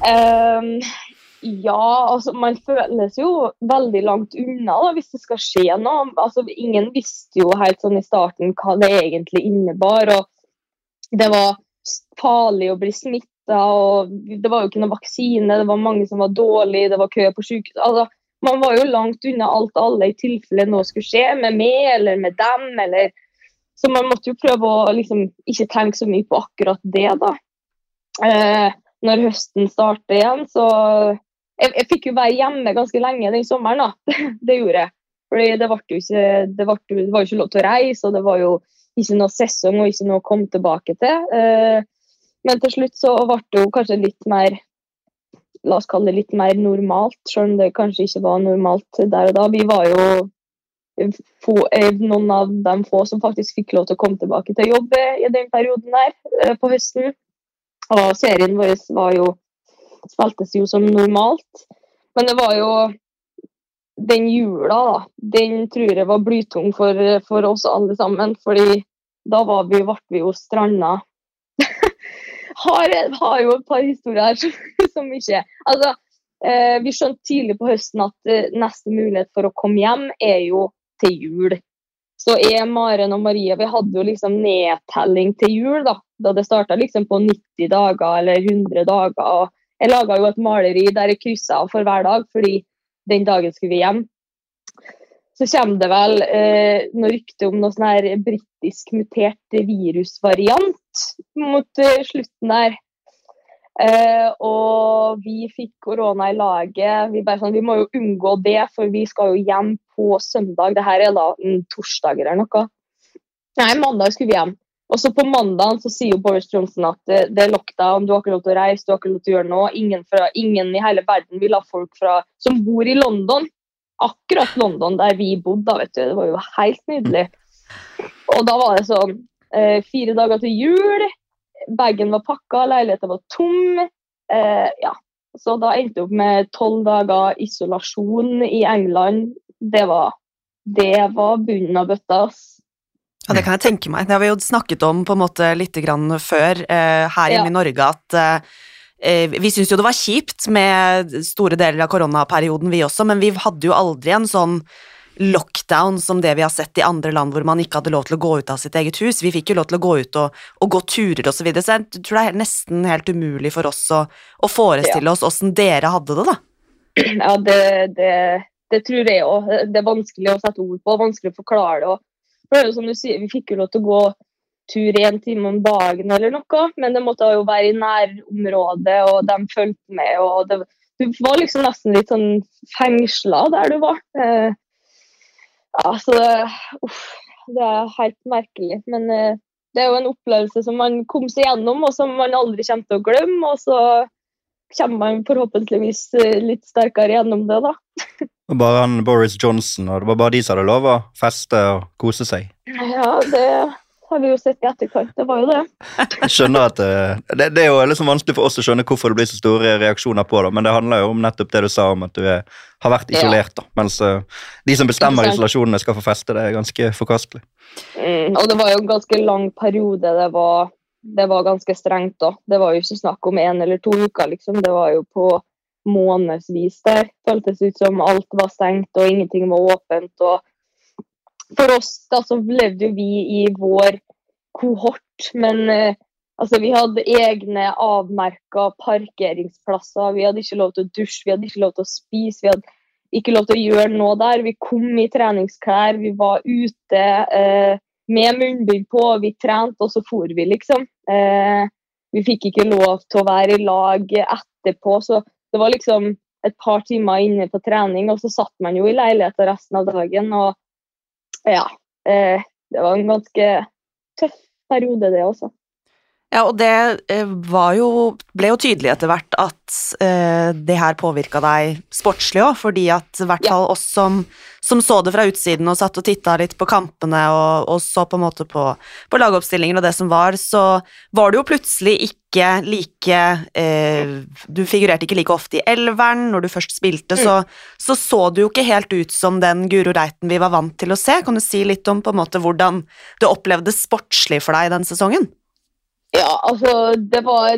Um, ja, altså man føles jo veldig langt unna da, hvis det skal skje noe. Altså, ingen visste jo helt sånn i starten hva det egentlig innebar. og Det var farlig å bli smitta, og det var jo ikke noen vaksine. Det var mange som var dårlige, det var kø på sykehus. Altså, man var jo langt unna alt alle i tilfelle noe skulle skje med meg eller med dem. eller så man måtte jo prøve å liksom, ikke tenke så mye på akkurat det, da. Eh, når høsten starter igjen, så jeg, jeg fikk jo være hjemme ganske lenge den sommeren, da. [LAUGHS] det gjorde jeg. Fordi det, det var jo ikke lov til å reise, og det var jo ikke noe sesong og ikke noe å komme tilbake til. Eh, men til slutt så ble det jo kanskje litt mer La oss kalle det litt mer normalt, selv om det kanskje ikke var normalt der og da. Vi var jo få, eh, noen av de få som faktisk fikk lov til å komme tilbake til jobb eh, i den perioden der eh, på høsten. Og serien vår var jo spiltes jo som normalt. Men det var jo den jula, da. Den tror jeg var blytung for, for oss alle sammen. fordi da var vi, ble vi jo stranda. [LAUGHS] har, har jo et par historier her som, [LAUGHS] ikke Altså, eh, vi skjønte tidlig på høsten at eh, neste mulighet for å komme hjem er jo til jul. Så jeg, Maren og Maria vi hadde jo liksom nedtelling til jul, da. Da det starta liksom på 90 dager eller 100 dager. og Jeg laga jo et maleri der jeg kryssa for hver dag, fordi den dagen skulle vi hjem. Så kommer det vel eh, noe rykte om noe sånn her britisk mutert virusvariant mot eh, slutten der. Eh, og vi fikk korona i laget. Vi, bare sånn, vi må jo unngå det, for vi skal jo hjem på søndag. Det her er da en torsdag eller noe. Nei, mandag skulle vi hjem. Og så på mandagen så sier jo Boris Johnson at det, det er lockdown, du har ikke lov til å reise, du har ikke lov til å gjøre noe. Ingen, fra, ingen i hele verden vil ha folk fra, som bor i London. Akkurat London der vi bodde, da, vet du. Det var jo helt nydelig. Og da var det sånn eh, fire dager til jul. Bagen var pakka, leiligheten var tom. Eh, ja. Så da endte jeg opp med tolv dager isolasjon i England. Det var, det var bunnen av bøtta. ass. Ja, det kan jeg tenke meg. Det har vi jo snakket om på en måte litt grann før eh, her hjemme Ja. i Norge, at eh, eh, vi syntes jo det var kjipt med store deler av koronaperioden, vi også, men vi hadde jo aldri en sånn lockdown som det vi har sett i andre land hvor man ikke hadde lov til å gå ut av sitt eget hus. Vi fikk jo lov til å gå ut og, og gå turer og så videre, så jeg tror det er nesten helt umulig for oss å, å forestille oss åssen dere hadde det, da. Ja, det, det, det tror jeg òg. Det er vanskelig å sette ord på, vanskelig å forklare det. og For jo som du sier, Vi fikk jo lov til å gå tur én time om dagen eller noe, men det måtte jo være i nærområdet, og de fulgte med. og det, Du var liksom nesten litt sånn fengsla der du var. Eh, ja, så uff, det er helt merkelig. Men eh, det er jo en opplevelse som man kom seg gjennom, og som man aldri kommer til å glemme. og så kommer man forhåpentligvis eh, litt sterkere gjennom det, da. [LAUGHS] Og bare han Boris Johnson, og det var bare de som hadde lov å feste og kose seg. Ja, det har vi jo sett i etterkant. Det var jo det. Skjønner at eh, det, det er jo liksom vanskelig for oss å skjønne hvorfor det blir så store reaksjoner på det, men det handler jo om nettopp det du sa om at du er, har vært isolert, da, mens eh, de som bestemmer isolasjonene skal få feste, det er ganske forkastelig. Mm, og det var jo en ganske lang periode. Det var, det var ganske strengt da. Det var jo ikke snakk om én eller to uker, liksom. Det var jo på månedsvis der. Føltes ut som alt var stengt og ingenting var åpent. og for oss da, så levde jo vi i vår kohort, men eh, altså, vi hadde egne avmerka parkeringsplasser. Vi hadde ikke lov til å dusje, vi hadde ikke lov til å spise. vi hadde ikke lov til å gjøre noe der. Vi kom i treningsklær, vi var ute eh, med munnbind på, vi trente, og så for vi, liksom. Eh, vi fikk ikke lov til å være i lag etterpå, så det var liksom et par timer inne på trening, og så satt man jo i leiligheten resten av dagen. Og ja, eh, det var en ganske tøff periode, det også. Ja, og det eh, var jo, ble jo tydelig etter hvert at eh, det her påvirka deg sportslig òg, fordi at i hvert fall oss som, som, så det fra utsiden og satt og titta litt på kampene og, og, så på en måte på, på lagoppstillingen og det som var, så var det jo plutselig ikke like eh, Du figurerte ikke like ofte i elveren når du først spilte, så, så så du jo ikke helt ut som den Guro Reiten vi var vant til å se. Kan du si litt om på en måte hvordan det opplevdes sportslig for deg den sesongen? Ja, altså Det var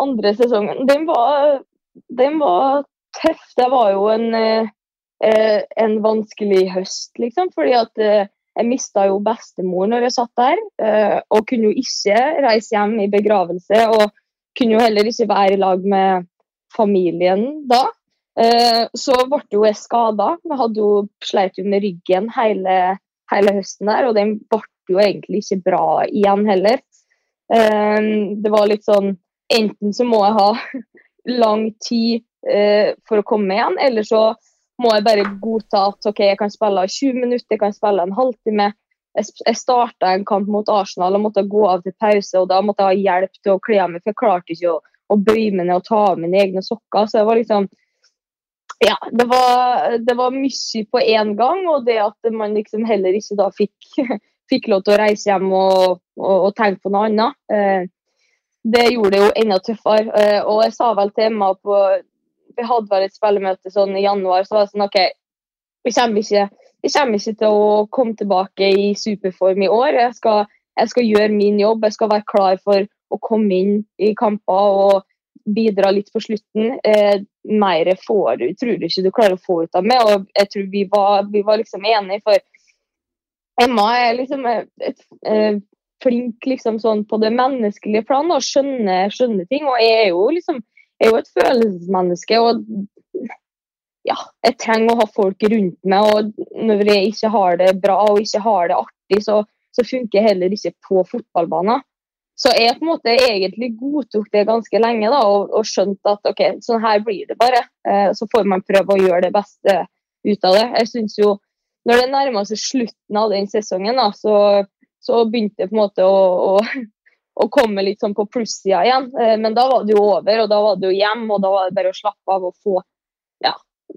andre sesongen. Den var, den var tøff. Det var jo en, eh, en vanskelig høst, liksom. Fordi at eh, jeg mista jo bestemor når jeg satt der. Eh, og kunne jo ikke reise hjem i begravelse. Og kunne jo heller ikke være i lag med familien da. Eh, så ble jo jeg skada. Jeg hadde jo sleit jo med ryggen hele, hele høsten der, og den ble jo egentlig ikke bra igjen heller. Ehm, det var litt sånn Enten så må jeg ha [LAUGHS] lang tid eh, for å komme igjen, eller så må jeg bare godta at ok, jeg kan spille 20 minutter, jeg kan spille en halvtime. Jeg starta en kamp mot Arsenal og måtte gå av til pause, og da måtte jeg ha hjelp til å kle av meg, for jeg klarte ikke å, å bøye meg ned og ta av mine egne sokker. Så det var liksom Ja, det var, det var mye på én gang, og det at man liksom heller ikke da fikk [LAUGHS] fikk lov til å reise hjem og, og, og tenke på noe annet. Eh, det gjorde det jo enda tøffere. Eh, og jeg sa vel til Emma på Vi hadde vel et spillemøte sånn i januar, så var det sånn OK, vi kommer ikke, vi kommer ikke til å komme tilbake i superform i år. Jeg skal, jeg skal gjøre min jobb. Jeg skal være klar for å komme inn i kamper og bidra litt på slutten. Eh, mer får du, tror du ikke du klarer å få ut av meg. Og jeg tror vi var, vi var liksom enige, for Emma er liksom et, et, et, flink liksom sånn på det menneskelige plan og skjønner, skjønner ting. Og jeg er jo liksom jeg er jo et følelsesmenneske. og ja, jeg trenger å ha folk rundt meg. og Når jeg ikke har det bra og ikke har det artig, så, så funker jeg heller ikke på fotballbanen. Så jeg på en måte egentlig godtok det ganske lenge da, og, og skjønte at ok, sånn her blir det bare. Eh, så får man prøve å gjøre det beste ut av det. Jeg synes jo når det nærma seg slutten av den sesongen, da, så, så, begynte jeg på en måte å, å, å komme litt sånn på plussida igjen. Eh, men da var det jo over, og da var det jo hjem, og da var det bare å slappe av og få ja,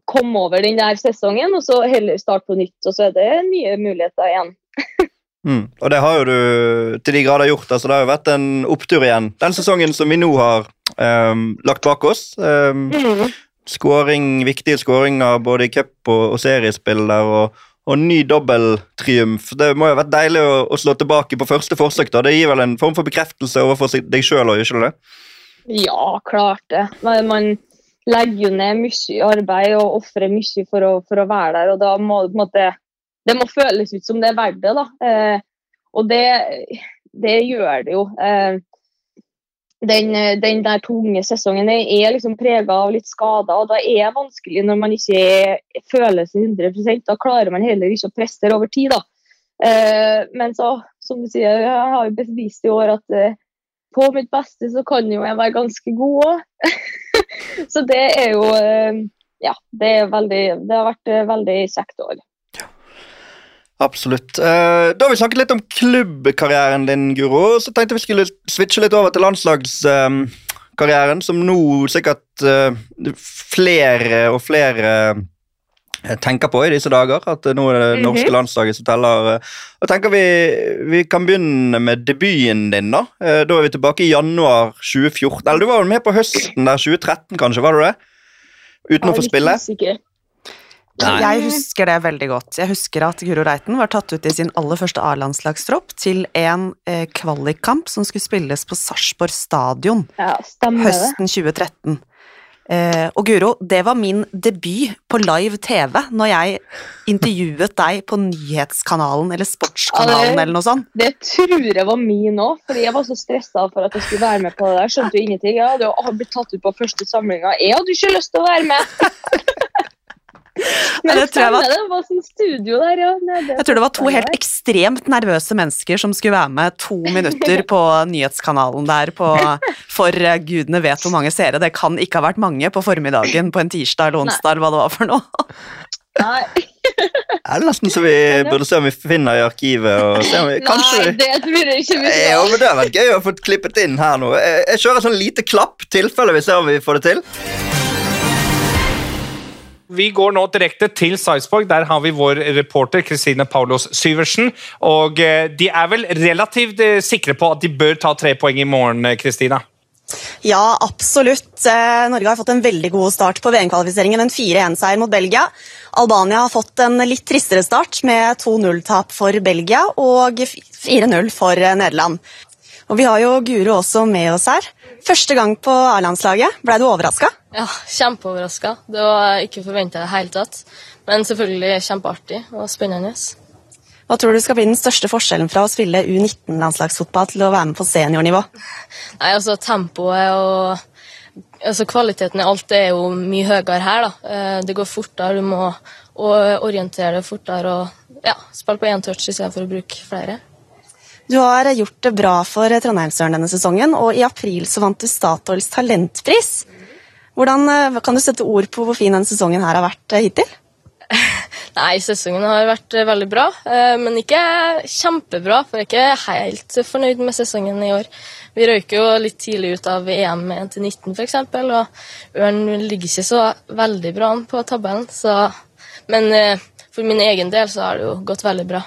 komme over den der sesongen, og så heller starte på nytt. Og så er det nye muligheter igjen. [LAUGHS] mm. Og det har jo du til de grader gjort. altså Det har jo vært en opptur igjen. Den sesongen som vi nå har um, lagt bak oss. Um, mm. Skåring, viktige skåringer både i cup og, og seriespill der. og og ny dobbeltriumf. Det må jo ha vært deilig å, å, slå tilbake på første forsøk. da. Det gir vel en form for bekreftelse overfor deg sjøl òg, ikke det? Ja, klart det. Man legger jo ned mye arbeid og ofrer mye for å, for å, være der, og da må på en måte Det må føles ut som det er verdt det, da. Eh, og det, det, gjør det jo. Eh, den, den, der tunge sesongen er liksom prega av litt skader, og da er det vanskelig når man ikke er, føler seg 100 Da klarer man heller ikke å prestere over tid. da. Eh, men så, som du sier, jeg har jo bevist i år at eh, på mitt beste så kan jo jeg være ganske god òg. [LAUGHS] så det er jo eh, Ja, det, veldig, det har vært eh, veldig kjekt år. Absolutt. Uh, da har vi snakket litt om klubbkarrieren din, Guro. Så tenkte vi skulle switche litt over til landslagskarrieren, som nå sikkert uh, flere og flere uh, tenker på i disse dager. At nå er det norske landslaget som teller. Og tenker vi, vi kan begynne med debuten din. Da Da er vi tilbake i januar 2014. Eller du var vel med på høsten der 2013, kanskje? var du det? Uten å få spille? Sikker. Nei. Jeg husker det veldig godt. Jeg husker at Guro Reiten var tatt ut i sin aller første A-landslagstropp til en eh, kvalikkamp som skulle spilles på Sarpsborg stadion ja, høsten 2013. Eh, og Guro, det var min debut på live TV når jeg intervjuet deg på nyhetskanalen eller Sportskanalen eller noe sånt. Det tror jeg var min òg, fordi jeg var så stressa for at jeg skulle være med på det der. Skjønte jo ingenting. Jeg hadde jo blitt tatt ut på første samlinga. Jeg hadde ikke lyst til å være med. [LAUGHS] Men det tror jeg var- det var sånn studio der, ja. Nei, Jeg tror det var to helt ekstremt nervøse mennesker som skulle være med to minutter på nyhetskanalen der på For gudene vet hvor mange seere. Det kan ikke ha vært mange på formiddagen på en tirsdag eller onsdag eller hva det var for noe. Nei, [LAUGHS] Det Er nesten så vi burde se om vi finner i arkivet og se om vi Kanskje nei, det jeg ikke vi Jo, men Det hadde vært gøy å få klippet inn her nå. Jeg, jeg kjører sånn lite klapp, tilfelle vi ser om vi får det til. Vi går nå direkte til Sarpsborg. Der har vi vår reporter Kristine Paulos Syversen. Og eh, de er vel relativt eh, sikre på at de bør ta tre poeng i morgen, Kristine. Kristina? Ja, absolutt. Eh, Norge har fått en veldig god start på VM-kvalifiseringen. En 4-1-seier mot Belgia. Albania har fått en litt tristere start med 2-0-tap for Belgia og 4-0 for eh, Nederland. Og Vi har jo Guro også med oss her. Første gang på A-landslaget. Ble du overraska? Ja, kjempeoverraska. Det var ikke forventa i det hele tatt. Men selvfølgelig kjempeartig og spennende. Hva tror du skal bli den største forskjellen fra å spille U19-landslagsfotball til å være med på seniornivå? Nei, altså tempoet og altså, kvaliteten i alt er jo mye høyere her, da. Eh, Det går fortere, du må orientere deg fortere og ja, spille på én touch i stedet for å bruke flere. Du har gjort det bra for Trondheimsøren denne sesongen, og i april så vant du Statoils talentpris. Hvordan eh, Kan du sette ord på hvor fin denne sesongen her har vært eh, hittil? [LAUGHS] Nei, sesongen har vært eh, veldig bra, men ikke kjempebra. For jeg er ikke helt fornøyd med sesongen i år. Vi røyker jo litt tidlig ut av EM med 1-19 f.eks., og Ørn ligger ikke så veldig bra an på tabellen. Så, men for min egen del så har det jo gått veldig bra.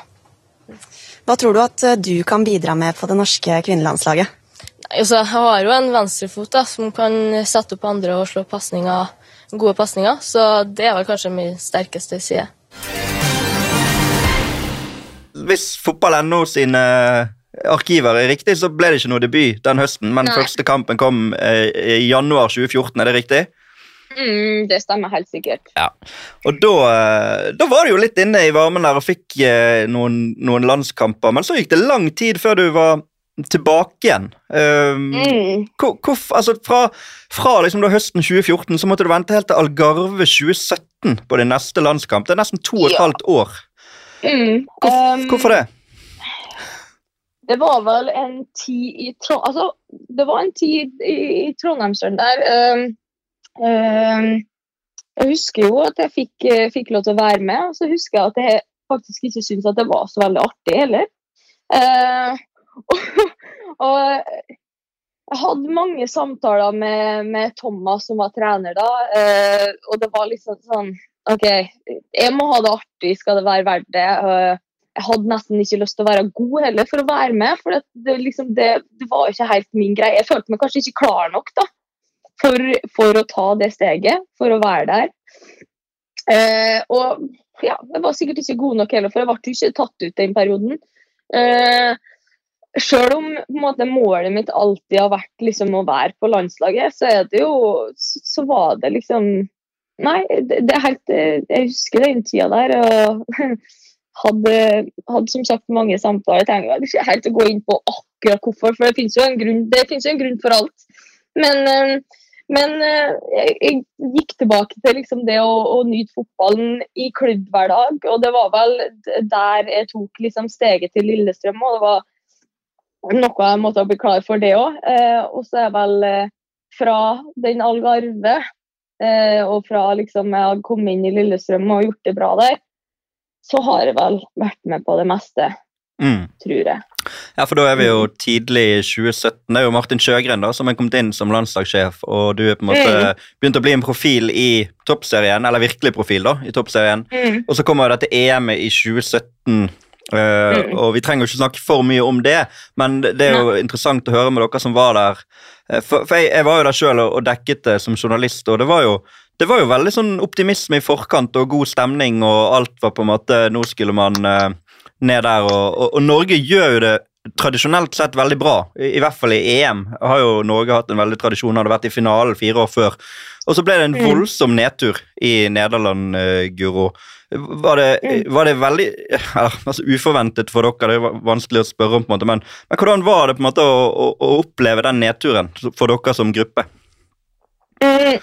Hva tror du at eh, du kan bidra med på det norske kvinnelandslaget? Altså, jeg har jo en venstrefot da, som kan sette opp andre og slå pasninger, gode pasninger, så det er vel kanskje min sterkeste side. Hvis fotball.no sine arkiver er riktig, så ble det ikke noe debut den høsten, men Nei. første kampen kom eh, i januar 2014, er det riktig? Mm, det stemmer helt sikkert. Og da, eh, da var du jo litt inne i varmen der og fikk eh, noen, noen landskamper, men så gikk det lang tid før du var tilbake igjen. Um, Mm. hvor, altså fra fra liksom da høsten 2014 så måtte du vente helt til Algarve 2017 på din neste landskamp. Det er nesten to og et Ja. halvt år. Mm. Hvor, Um, hvorfor det? Det var vel en tid i Trond... Altså, det var en tid i, i Trondheimsøren der. Um, jeg husker jo at jeg fikk, eh, fikk lov til å være med, og så husker jeg at jeg faktisk ikke syntes at det var så veldig artig heller. [LAUGHS] Eh, og jeg hadde mange samtaler med, med Thomas, som var trener da, eh, og det var liksom sånn OK, jeg må ha det artig, skal det være verdt det? Jeg hadde nesten ikke lyst til å være god heller for å være med, for det, det, liksom, det, det var ikke helt min greie. Jeg følte meg kanskje ikke klar nok da, for, for å ta det steget, for å være der. Eh, og ja, jeg var sikkert ikke god nok heller, for jeg ble ikke tatt ut den perioden. Eh, selv om måte, målet mitt alltid har vært liksom, å være på landslaget, så jo Så var det liksom Nei, det, det er helt Jeg husker den tida der. og [LAUGHS] hadde, hadde som sagt mange samtaler. Jeg trenger ikke helt å gå inn på akkurat hvorfor, for det finnes jo en grunn, jo en grunn for alt. Men, eh, men eh, jeg, gikk tilbake til liksom det å, å nyte fotballen i klubb hver dag, og det var vel der jeg tok liksom steget til Lillestrøm. og det var noe jeg måtte bli klar for det òg. Eh, og så er jeg vel eh, fra den Algarve eh, og fra liksom jeg har kommet inn i Lillestrøm og gjort det bra der, så har jeg vel vært med på det meste, Mm. tror jeg. Ja, for da er vi jo tidlig i 2017. Det er jo Martin Sjøgren da, som er kommet inn som landslagssjef, og du er på en måte begynt å bli en profil i toppserien, eller virkelig profil da, i toppserien. Mm. Og så kommer dette EM-et i 2017, eh, og vi trenger jo ikke snakke for mye om det, men det er jo interessant å høre med dere som var der. Eh, For, for jeg, jeg var jo der sjøl og, dekket det som journalist, og det var jo det var jo veldig sånn optimisme i forkant og god stemning, og alt var på en måte Nå skulle man eh, ned der, og, og, og Norge gjør jo det tradisjonelt sett veldig bra. I, I hvert fall i EM har jo Norge hatt en veldig tradisjon. Hadde vært i finalen fire år før. Og så ble det en Mm. voldsom nedtur i Nederland, uh, Guro. Var det, Mm. var det veldig altså uforventet for dere? Det er vanskelig å spørre om, på en måte, men, men hvordan var det på en måte å, å, å oppleve den nedturen for dere som gruppe? Mm.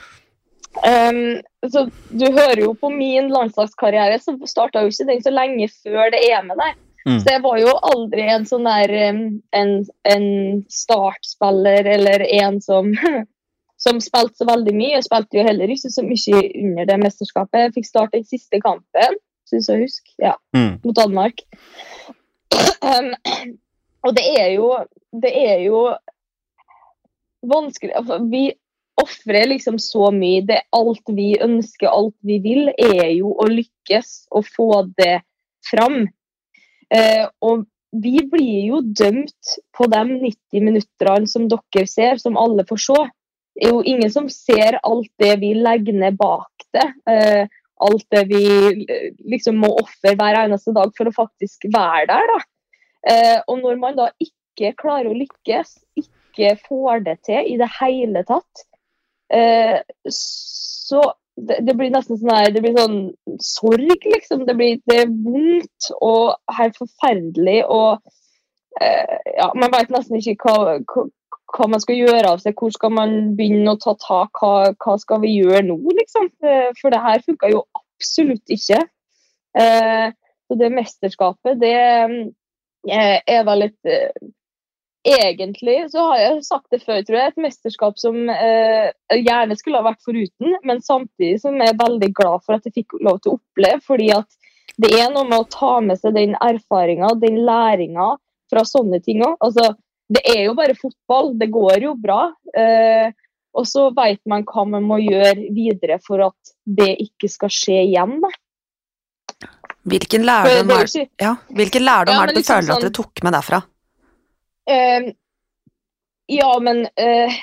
Um, så du hører jo på min landslagskarriere, så starta jo ikke den så lenge før det EM-et der. Mm. Så jeg var jo aldri en sånn der um, en, en startspiller eller en som [LAUGHS] som spilte så veldig mye. Jeg spilte jo heller ikke så mye under det mesterskapet. Jeg fikk starte den siste kampen, syns jeg husker, ja, Mm. mot Danmark. Um, [CLEARS THROAT] og det er jo Det er jo vanskelig altså, Vi ofrer liksom så mye. Det alt vi ønsker, alt vi vil, er jo å lykkes og få det fram. Eh, og vi blir jo dømt på de 90 minuttene som dere ser, som alle får se. Det er jo ingen som ser alt det vi legger ned bak det. Eh, alt det vi eh, liksom må ofre hver eneste dag for å faktisk være der. Da. Eh, og når man da ikke klarer å lykkes, ikke får det til i det hele tatt, eh, så det, det blir nesten sånn her, det blir sånn sorg, liksom. Det blir det er vondt og helt forferdelig. Og eh, ja, man vet nesten ikke hva, hva, hva man skal gjøre av seg. Hvor skal man begynne å ta tak? Hva, hva skal vi gjøre nå, liksom? Eh, For det her funka jo absolutt ikke. Eh, så det mesterskapet, det eh, er vel et Egentlig så har jeg sagt det før, tror jeg, et mesterskap som eh, gjerne skulle ha vært foruten, men samtidig som jeg er veldig glad for at jeg fikk lov til å oppleve. fordi at det er noe med å ta med seg den erfaringa, den læringa fra sånne ting òg. Altså, det er jo bare fotball, det går jo bra. Eh, og så veit man hva man må gjøre videre for at det ikke skal skje igjen. Da. Hvilken lærdom er ja, hvilken lærdom Ja, er det du liksom føler at sånn- dere tok med derfra? Eh, ja, men uh,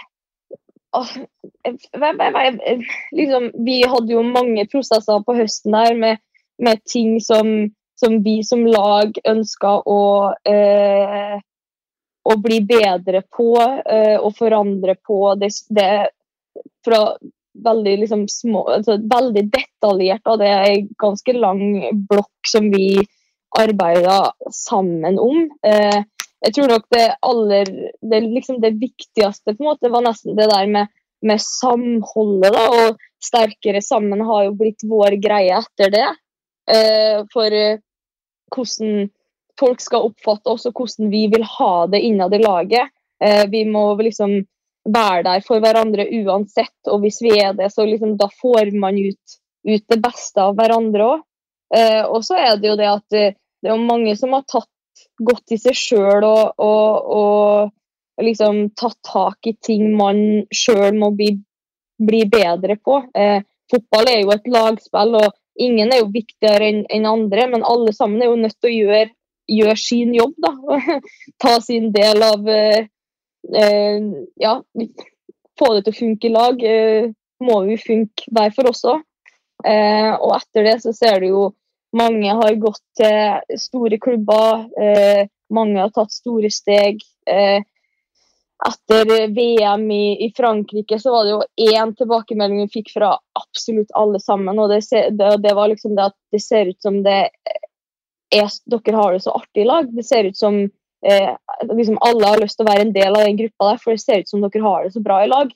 liksom, Vi hadde jo mange prosesser på høsten der med, med ting som, som vi som lag ønska å uh, å bli bedre på og forandre på det, det fra veldig liksom små altså Veldig detaljert. Og det er en ganske lang blokk som vi arbeida sammen om. Eh, jeg tror nok det aller det, liksom det viktigste på en måte var nesten det der med, med samholdet. da, og Sterkere sammen har jo blitt vår greie etter det. Eh, for eh, hvordan folk skal oppfatte oss, og hvordan vi vil ha det innad i laget. Eh, vi må liksom være der for hverandre uansett, og hvis vi er det, så liksom, da får man ut, ut det beste av hverandre òg. Eh, og så er det jo det at eh, det er mange som har tatt godt i seg sjøl og, og, og liksom tatt tak i ting man sjøl må bli, bli bedre på. Eh, fotball er jo et lagspill, og ingen er jo viktigere enn en andre, men alle sammen er jo nødt til å gjøre, gjøre sin jobb. da. [LAUGHS] Ta sin del av eh, eh, Ja, få det til å funke i lag. Eh, må vi funke hver for oss òg. Eh, og etter det så ser du jo mange har gått til store klubber. Eh, mange har tatt store steg. Eh, etter VM i, Frankrike så var det jo én tilbakemelding vi fikk fra absolutt alle sammen. og Det, var liksom det at det ser ut som det er, dere har det så artig i lag. Det ser ut som eh, liksom alle har lyst til å være en del av den gruppa der, for det ser ut som dere har det så bra i lag.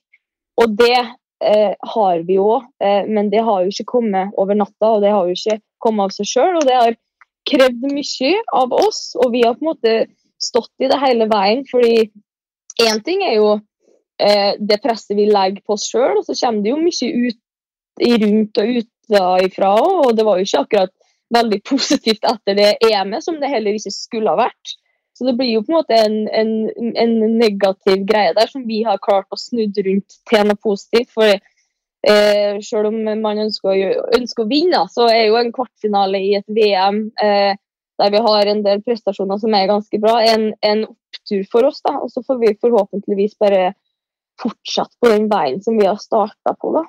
Og det eh, har vi jo eh, men det har jo ikke kommet over natta, og det har jo ikke kommet av seg sjøl. Og det har krevd mye av oss, og vi har på en måte stått i det hele veien. fordi én ting er jo eh, det presset vi legger på oss sjøl, og så kommer det jo mye ut i rundt og utenfra òg, og det var jo ikke akkurat veldig positivt etter det EM-et, som det heller ikke skulle ha vært. Så det blir jo på en måte en, en, en negativ greie der som vi har klart å snudd rundt til noe positivt. For eh, selv om man ønsker å, ønsker å vinne, så er jo en kvartfinale i et VM eh, der vi har en del prestasjoner som er ganske bra, en, en opptur for oss. da, Og så får vi forhåpentligvis bare fortsette på den veien som vi har starta på. da.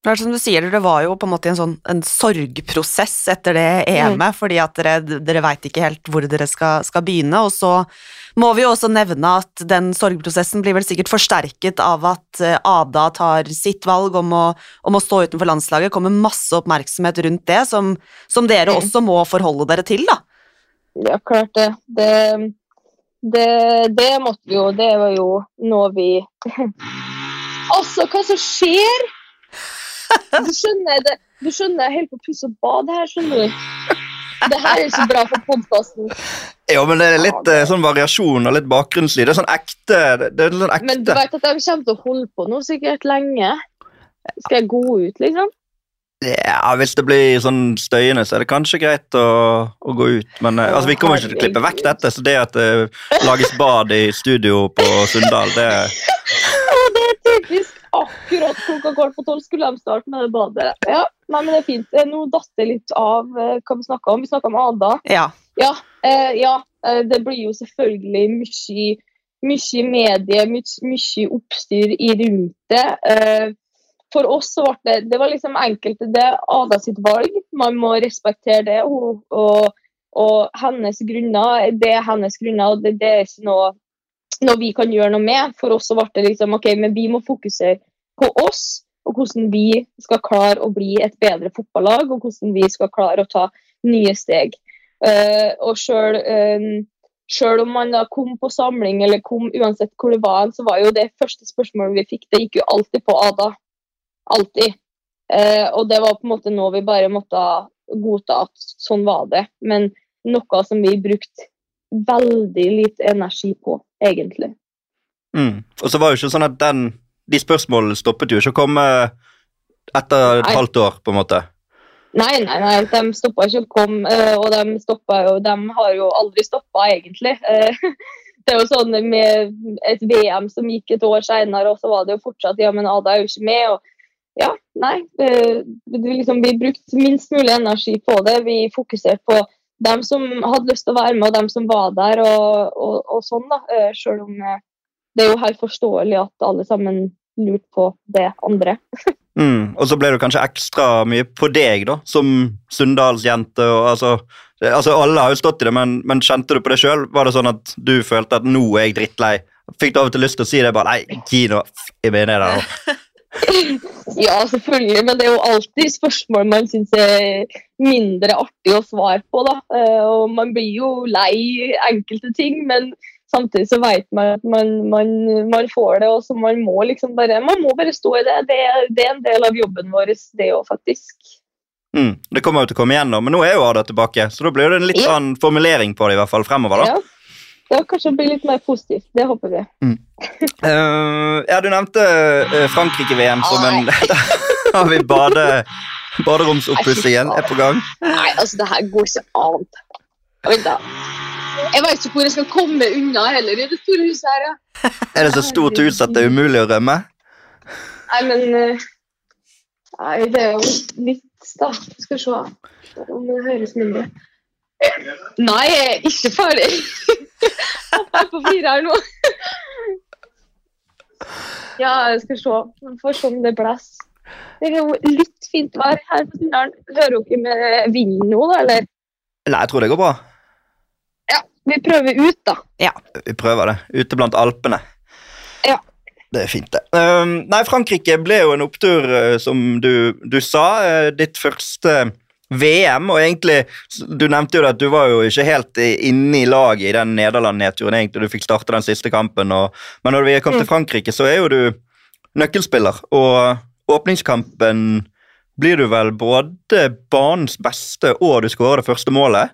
Det er som du sier, det var jo på en måte en sånn en sorgprosess etter det EM-et, fordi at dere, dere veit ikke helt hvor dere skal, skal begynne. Og så må vi jo også nevne at den sorgprosessen blir vel sikkert forsterket av at eh, Ada tar sitt valg om å, om å stå utenfor landslaget. kommer masse oppmerksomhet rundt det, som, som dere Mm. også må forholde dere til, da. Ja, klart det. Det, det. det måtte vi jo. Det var jo noe vi [LAUGHS] Altså, hva som skjer? Du skjønner, det, du skjønner jeg holder på å pusse opp bad her, skjønner du. Det her er ikke bra for podkasten. Jo, men det er litt eh, sånn variasjon og litt bakgrunnslyd. Det er sånn ekte. Det, det er sånn ekte. Men du vet at de kommer til å holde på nå sikkert lenge. Skal jeg gå ut, liksom? Ja, Hvis det blir sånn støyende, så er det kanskje greit å, å gå ut. Men eh, altså, vi kommer ikke til å klippe vekk dette, så det at det [LAUGHS] lages bad i studio på Sunndal, det det er typisk akkurat klokka kvart på tolv skulle de starte med det badet. Ja, nei, men det er fint. Eh, Nå datt det litt av eh, hva vi snakka om. Vi snakka om Ada. Ja. Ja, eh, ja eh, det blir jo selvfølgelig mye, mye medie, mye, mye oppstyr i rundt det. Eh, for oss så ble det Det var liksom enkelt. Det er Ada sitt valg. Man må respektere det. Og, og, og hennes grunner, det er hennes grunner, og det, det er ikke noe, noe vi kan gjøre noe med. For oss så ble det liksom OK, men vi må fokusere på oss, og hvordan vi skal klare å bli et bedre fotballag, og hvordan vi skal klare å ta nye steg. Uh, og sjøl Sjøl om man da kom på samling, eller kom uansett hvor det var, så var jo det første spørsmålet vi fikk, det gikk jo alltid på Ada. Alltid. Eh, og det var på en måte noe vi bare måtte godta at sånn var det. Men noe som vi brukte veldig lite energi på, egentlig. mm. Og så var jo ikke sånn at den, de spørsmålene stoppet jo ikke å komme etter et Nei. halvt år, på en måte. Nei, nei, nei, de stoppa ikke å komme, eh, og de, jo, de har jo aldri stoppa, egentlig. Eh, [LAUGHS] Det er jo sånn med et VM som gikk et år senere, og så var det jo fortsatt Ja, men Ada er jo ikke med. og ja, nei. Det, Vi, liksom, vi brukte minst mulig energi på det. Vi fokuserte på dem som hadde lyst til å være med, og dem som var der, og, og, og sånn, da. Eh, Selv om eh, det er jo helt forståelig at alle sammen lurte på det andre. [LAUGHS] Mm. Og så ble det kanskje ekstra mye på deg, da, som Sunndalsjente. altså, altså Alle har jo stått i det, men, men kjente du på det sjøl? Var det sånn at du følte at nå er jeg drittlei? Fikk du av og til lyst til å si det? bare, Nei, gi Kino, jeg mener det nå. [LAUGHS] Ja, selvfølgelig, men det er jo alltid spørsmål man syns er mindre artig å svare på. da. Eh, Og man blir jo lei enkelte ting, men samtidig så vet man at man, man, man får det, og så man må liksom bare man må bare stå i det. Det, det er en del av jobben vår, det òg, faktisk. Mm. Det kommer jo til å komme igjen, nå, men nå er jo Ada tilbake, så da blir det en litt Ja. annen formulering på det i hvert fall fremover. da. Ja. Ja, kanskje bli litt mer positivt. Det håper vi. Eh, ja, du nevnte eh, Frankrike-VM som en Da [LAUGHS] har vi bade, baderomsoppussingen er på gang. Nei, altså, det her går ikke an. Vent, da. Jeg vet ikke hvor jeg skal komme unna heller i det store huset her. ja. Er det så stort hus at det er umulig å rømme? Nei, men eh, Nei, det er jo litt da. Skal vi se om det høres mindre. Nei, jeg er ikke ferdig. Jeg er på fire her nå. Ja, jeg skal se. Vi får se om det blåser. Det er jo litt fint vær her på Sindalen. Hører dere med vinden nå, da? Eller? Nei, jeg tror det går bra. Ja, Vi prøver ut, da. Ja, Vi prøver det. Ute blant Alpene. Ja. Det er fint, det. Um, nei, Frankrike ble jo en opptur, eh, som du, du sa. eh, ditt første VM, og egentlig Du nevnte jo at du var jo ikke helt inne i laget i den Nederland-nedturen. egentlig, Du fikk starte den siste kampen, og, men når vi kom til Frankrike, så er jo du nøkkelspiller. Og åpningskampen blir du vel både banens beste og du skårer det første målet.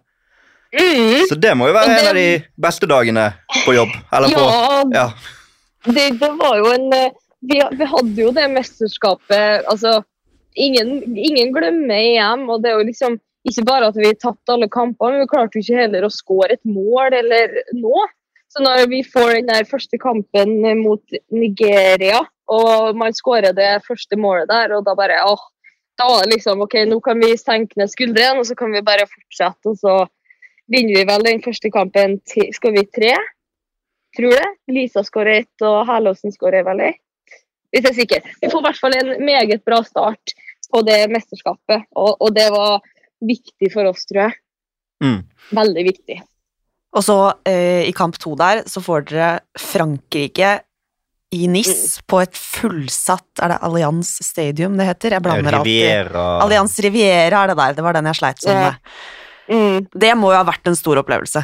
Mm. Så det må jo være en av de beste dagene på jobb. Eller på Ja, Ja. det, det var jo en eh, vi, vi hadde jo det mesterskapet altså, ingen, ingen glemmer EM. og det er jo liksom Ikke bare at vi tapte alle kampene, men vi klarte jo ikke heller å skåre et mål eller noe. Så når vi får den der første kampen mot Nigeria, og man skårer det første målet der, og da bare åh, da var det liksom OK, nå kan vi senke ned skuldrene, og så kan vi bare fortsette. Og så vinner vi vel den første kampen til Skal vi tre? tror det. Lisa skårer ett, og Herlåsen skårer vel ett. hvis jeg er sikker. Vi får i hvert fall en meget bra start på det mesterskapet, og, og det var viktig for oss, tror jeg. Mm. Veldig viktig. Og så eh, i kamp to der, så får dere Frankrike i NIS Mm. på et fullsatt Er det Allianz Stadium det heter? Jeg blander alltid. Riviera Allianz Riviera er det der. Det var den jeg sleit sånn med. Mm. Det må jo ha vært en stor opplevelse.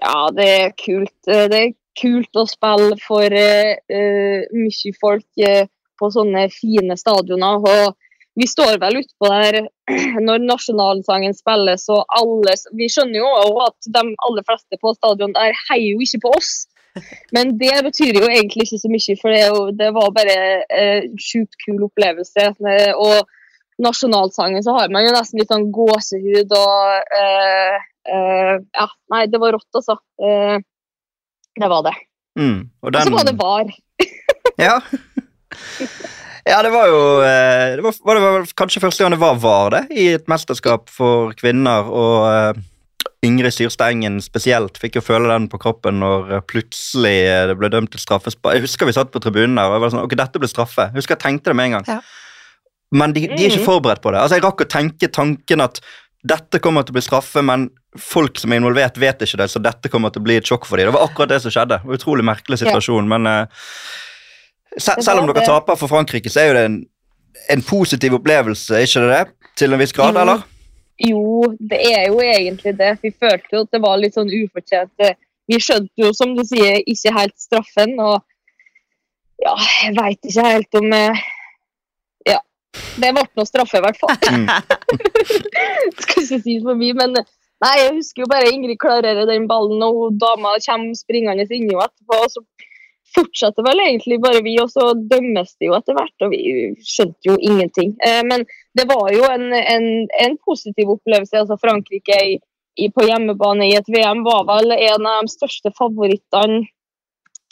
Ja, det er kult. Eh, Det er kult å spille for eh, eh, mye folk på sånne fine stadioner. Og vi står vel utpå der [CLEARS THROAT] når nasjonalsangen spilles, og alle Vi skjønner jo at de aller fleste på stadion der heier jo ikke på oss. Men det betyr jo egentlig ikke så mye, for det, jo, det var bare eh, sjukt kul opplevelse. Og nasjonalsangen så har man jo nesten litt sånn gåsehud og eh, eh, Ja, nei, det var rått, altså. Eh, det var det. Mm. Og den... så var det VAR. [LAUGHS] Ja. [LAUGHS] ja, det var jo eh, det var, var det kanskje første gang det var VAR det, i et mesterskap for kvinner. Og uh, Ingrid Syrstengen spesielt fikk jo føle den på kroppen når eh, plutselig det ble dømt til straffespark. Jeg husker vi satt på tribunen der og jeg var sånn, ok, dette ble straffe. Jeg husker jeg tenkte det med en gang. Ja. Men de, de er ikke Mhm. forberedt på det. Altså, Jeg rakk å tenke tanken at dette kommer til å bli straffe, men folk som er involvert, vet ikke det, så dette kommer til å bli et sjokk for dem. Det var akkurat det som skjedde. Det var en Utrolig merkelig situasjon, men eh, se, selv om dere taper for Frankrike, så er jo det en, en positiv opplevelse, ikke det det? Til en viss grad, eller? Jo, det er jo egentlig det. Vi følte jo at det var litt sånn ufortjent. eh, Vi skjønte jo, som du sier, ikke helt straffen, og ja, jeg veit ikke helt om eh, Ja. Det ble noe straffe, i hvert fall. Mm. [LAUGHS] Skal ikke si for mye, men nei, jeg husker jo bare Ingrid klarerer den ballen, og dama kommer springende inn jo etterpå. og så fortsetter vel egentlig bare vi, og så dømmes det jo etter hvert, og vi skjønte jo ingenting. Eh, men det var jo en, en, en positiv opplevelse. altså Frankrike i, i, på hjemmebane i et VM var vel en av de største favorittene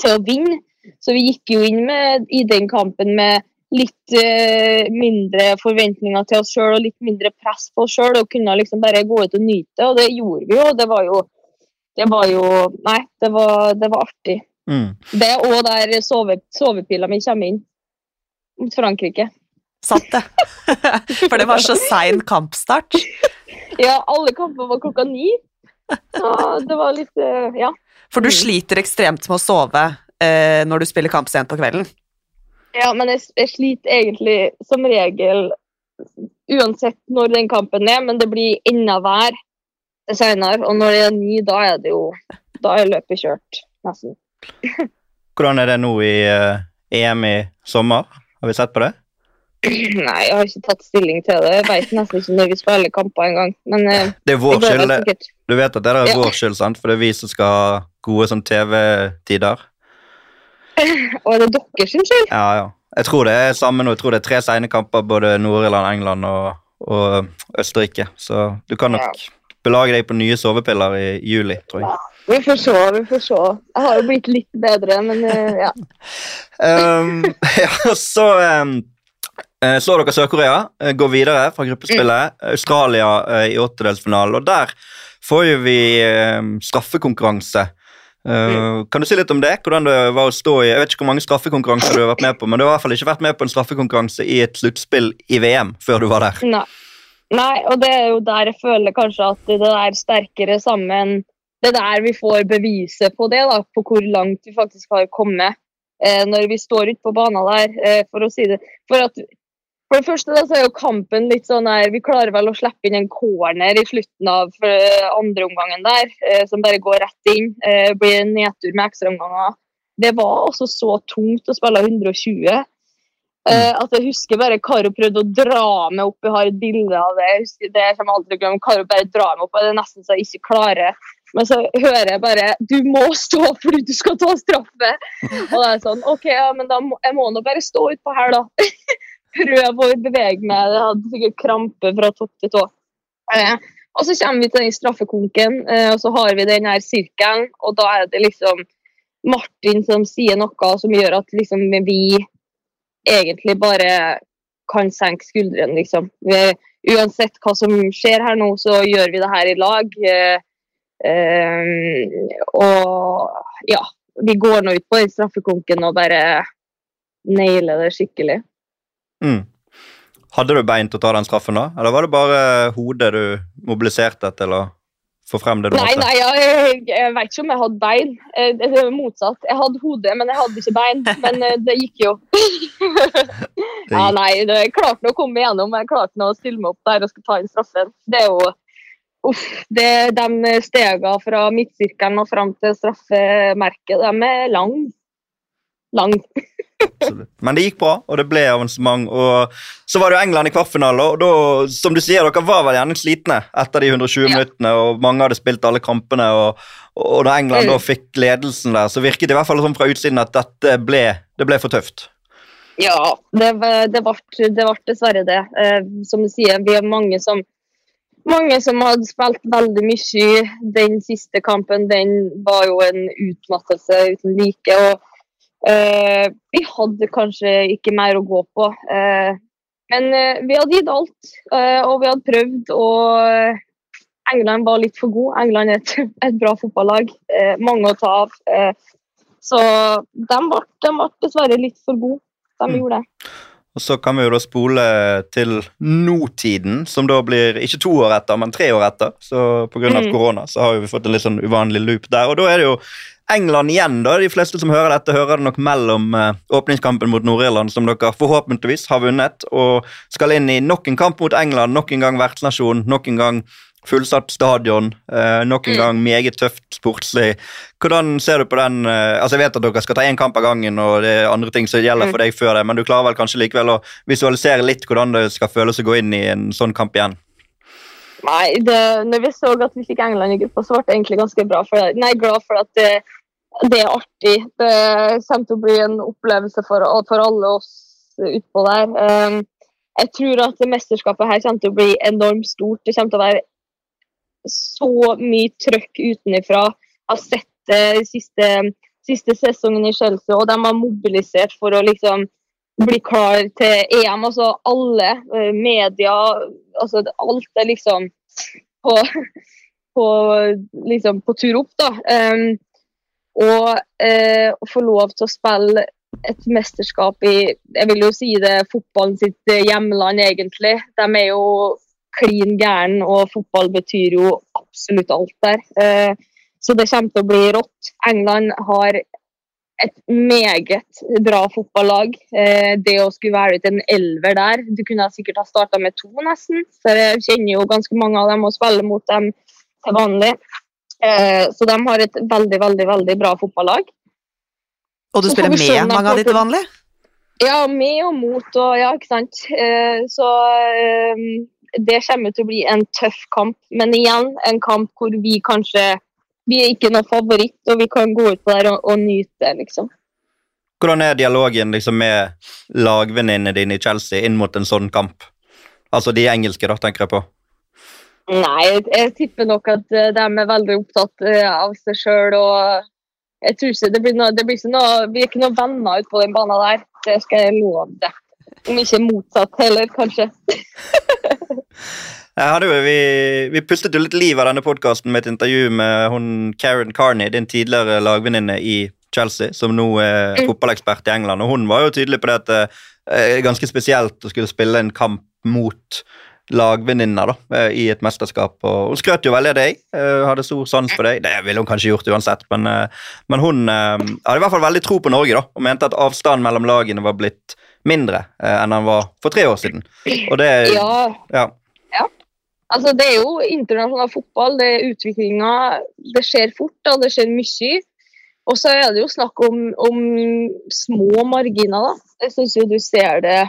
til å vinne. Så vi gikk jo inn med, i den kampen med litt eh, mindre forventninger til oss sjøl og litt mindre press på oss sjøl, og kunne liksom bare gå ut og nyte, og det gjorde vi jo. Det var jo, det var jo Nei, det var, det var artig. Mm. Det er òg der sove, sovepila mi kommer inn. Mot Frankrike. Satt det. [LAUGHS] For det var så sein kampstart. Ja, alle kamper var klokka ni. Så det var litt eh, Ja. For du sliter ekstremt med å sove eh, når du spiller kamp sent på kvelden. Ja, men jeg, jeg sliter egentlig som regel uansett når den kampen er, men det blir enda vær senere. Og når det er ny, da er det jo Da er løpet kjørt, nesten. Hvordan er det nå i eh, EM i sommer? Har vi sett på det? Nei, jeg har ikke tatt stilling til det. Jeg vet nesten ikke når vi spiller kamper engang. Men eh, Det er vår skyld. Du vet at det er Ja. vår skyld, sant? For det er vi som skal ha gode sånn TV-tider. [LAUGHS] Og er det deres skyld? Ja, ja. Jeg tror det er samme nå. Jeg tror det er tre seine kamper, både Nord-Irland, England og, og Østerrike. Så du kan nok belage deg på nye sovepiller i juli, tror jeg. Vi får se, vi får se. Jeg har jo blitt litt bedre, men uh, ja. Um, [LAUGHS] ja, så um, eh, slår dere Sør-Korea, eh, går videre fra gruppespillet. Australia uh, i åttedelsfinalen, og der får jo vi um, straffekonkurranse. Eh, Kan du si litt om det? Hvordan det var å stå i Jeg vet ikke hvor mange straffekonkurranser du har vært med på, men du har i hvert fall ikke vært med på en straffekonkurranse i et sluttspill i VM før du var der. Nei. Nei, og det er jo der jeg føler kanskje at det er sterkere sammen Det er der vi får beviset på det, da, på hvor langt vi faktisk har kommet. Eh, når vi står ute på banen der, eh, for å si det. For, at, for det første da, så er jo kampen litt sånn her Vi klarer vel å slippe inn en corner i slutten av eh, andre omgangen der, eh, som bare går rett inn. Eh, blir en nedtur med ekstraomganger. Det var også så tungt å spille 120. Uh, at jeg husker bare Karo prøvde å dra meg opp. Jeg har et bilde av det. Jeg husker, det kommer aldri å glemme. Karo bare drar meg opp, og det er nesten så jeg ikke klarer. Men så hører jeg bare 'Du må stå fordi du skal ta straffe'. Og da er jeg sånn OK, ja, men da må, jeg må nå bare stå utpå her, da. [LAUGHS] Prøve å bevege meg. Jeg hadde sikkert krampe fra topp til tå. Og så kommer vi til den straffekonken, eh, og så har vi den her sirkelen, og da er det liksom Martin som sier noe som gjør at liksom vi egentlig bare kan senke skuldrene, liksom. Vi, uansett hva som skjer her nå, så gjør vi det her i lag. Eh, og ja, vi går nå ut på den straffekonken og bare nailer det skikkelig. Mm. Hadde du bein til å ta den straffen, da? Eller var det bare hodet du mobiliserte til å få frem det du måtte? nei, jeg, jeg vet ikke om jeg hadde bein. Eh, Det er motsatt. Jeg hadde hode, men jeg hadde ikke bein. Men eh, det gikk jo. [LAUGHS] [LAUGHS] ja, nei, jeg klarte nå å komme igjennom. Jeg klarte nå å stille meg opp der og skulle ta inn straffen. Det er jo Uff. Det, de stegene fra midtsirkelen og fram til straffemerket, de er lang. Lang. Men det gikk bra, og det ble avansement. Og så var det jo England i kvartfinale, og da, som du sier, dere var vel gjerne slitne etter de 120 Ja. minuttene, og mange hadde spilt alle kampene. Og, og da England Mm. da fikk ledelsen der, så virket det i hvert fall sånn fra utsiden at dette ble, det ble for tøft. Ja, det, det, ble, det ble dessverre det. Eh, som du sier, vi har mange som mange som hadde spilt veldig mye. Den siste kampen den var jo en utmattelse uten like. og eh, Vi hadde kanskje ikke mer å gå på. Eh, men eh, vi hadde gitt alt, eh, og vi hadde prøvd. og England var litt for god. England er et, [LAUGHS] et bra fotballag. Eh, mange å ta av. Eh, så de ble dessverre litt for gode. De Mm. gjorde det. Og så kan vi jo da spole til nåtiden, som da blir ikke to år etter, men tre år etter. Så pga. Mm. korona så har vi fått en litt sånn uvanlig loop der. Og da er det jo England igjen, da. De fleste som hører dette, hører det nok mellom eh, åpningskampen mot Nord-Irland, som dere forhåpentligvis har vunnet, og skal inn i nok en kamp mot England, nok en gang vertsnasjon, nok en gang fullsatt stadion, eh, nok en Mm. gang meget tøft sportslig. Hvordan ser du på den eh, altså Jeg vet at dere skal ta én kamp av gangen, og det er andre ting som gjelder Mm. for deg før det, men du klarer vel kanskje likevel å visualisere litt hvordan det skal føles å gå inn i en sånn kamp igjen? Nei, det, når vi så at vi fikk England i gruppa, så ble jeg egentlig ganske bra for det. Nei, glad for at det, det er artig. Det kommer til å bli en opplevelse for, for alle oss utpå der. Um, jeg tror at mesterskapet her kommer til å bli enormt stort. Det kommer til å være så mye trøkk utenifra. Jeg har sett det de siste, siste sesongen i Chelsea, og de har mobilisert for å liksom bli klar til EM. Altså alle eh, media, altså alt er liksom på, [LAUGHS] på, liksom på tur opp, da. Um, og eh, å få lov til å spille et mesterskap i Jeg vil jo si det fotballen sitt eh, hjemland, egentlig. De er jo klin gæren, og fotball betyr jo absolutt alt der. Eh, så det kommer til å bli rått. England har et meget bra fotballag. Eh, det å skulle være ut en elver der Du kunne sikkert ha starta med to, nesten. For jeg kjenner jo ganske mange av dem og spiller mot dem til vanlig. Eh, så de har et veldig, veldig, veldig bra fotballag. Og du spiller med mange av de til vanlig? Ja, med og mot og ja, ikke sant. Så det kommer til å bli en tøff kamp. Men igjen, en kamp hvor vi kanskje Vi er ikke noen favoritt, og vi kan gå ut på der og, og nyte, liksom. Hvordan er dialogen liksom, med lagvenninnene dine i Chelsea inn mot en sånn kamp? Altså de engelske, da, tenker jeg på. Nei, jeg, tipper nok at eh, de er veldig opptatt eh, av seg sjøl og jeg tror ikke det blir noe, det blir ikke noe Vi er ikke noen venner ute på den banen der. Det skal jeg love deg. Om ikke motsatt heller, kanskje. Jeg hadde vi, vi pustet jo litt liv av denne podkasten med et intervju med hun Karen Carney, din tidligere lagvenninne i Chelsea, som nå er Mm. fotballekspert i England. og Hun var jo tydelig på det at det er ganske spesielt å skulle spille en kamp mot lagvenninner eh, i et mesterskap. og Hun skrøt jo veldig av deg, eh, hadde stor sans for deg. Det ville hun kanskje gjort uansett, men, eh, men hun eh, hadde i hvert fall veldig tro på Norge da, og mente at avstanden mellom lagene var blitt mindre eh, enn han var for tre år siden. Og det, Ja, ja. Altså, det er jo internasjonal fotball, det er utviklinga. Det skjer fort, og det skjer mye. Og så er det jo snakk om, om små marginer, da. Jeg syns jo du ser det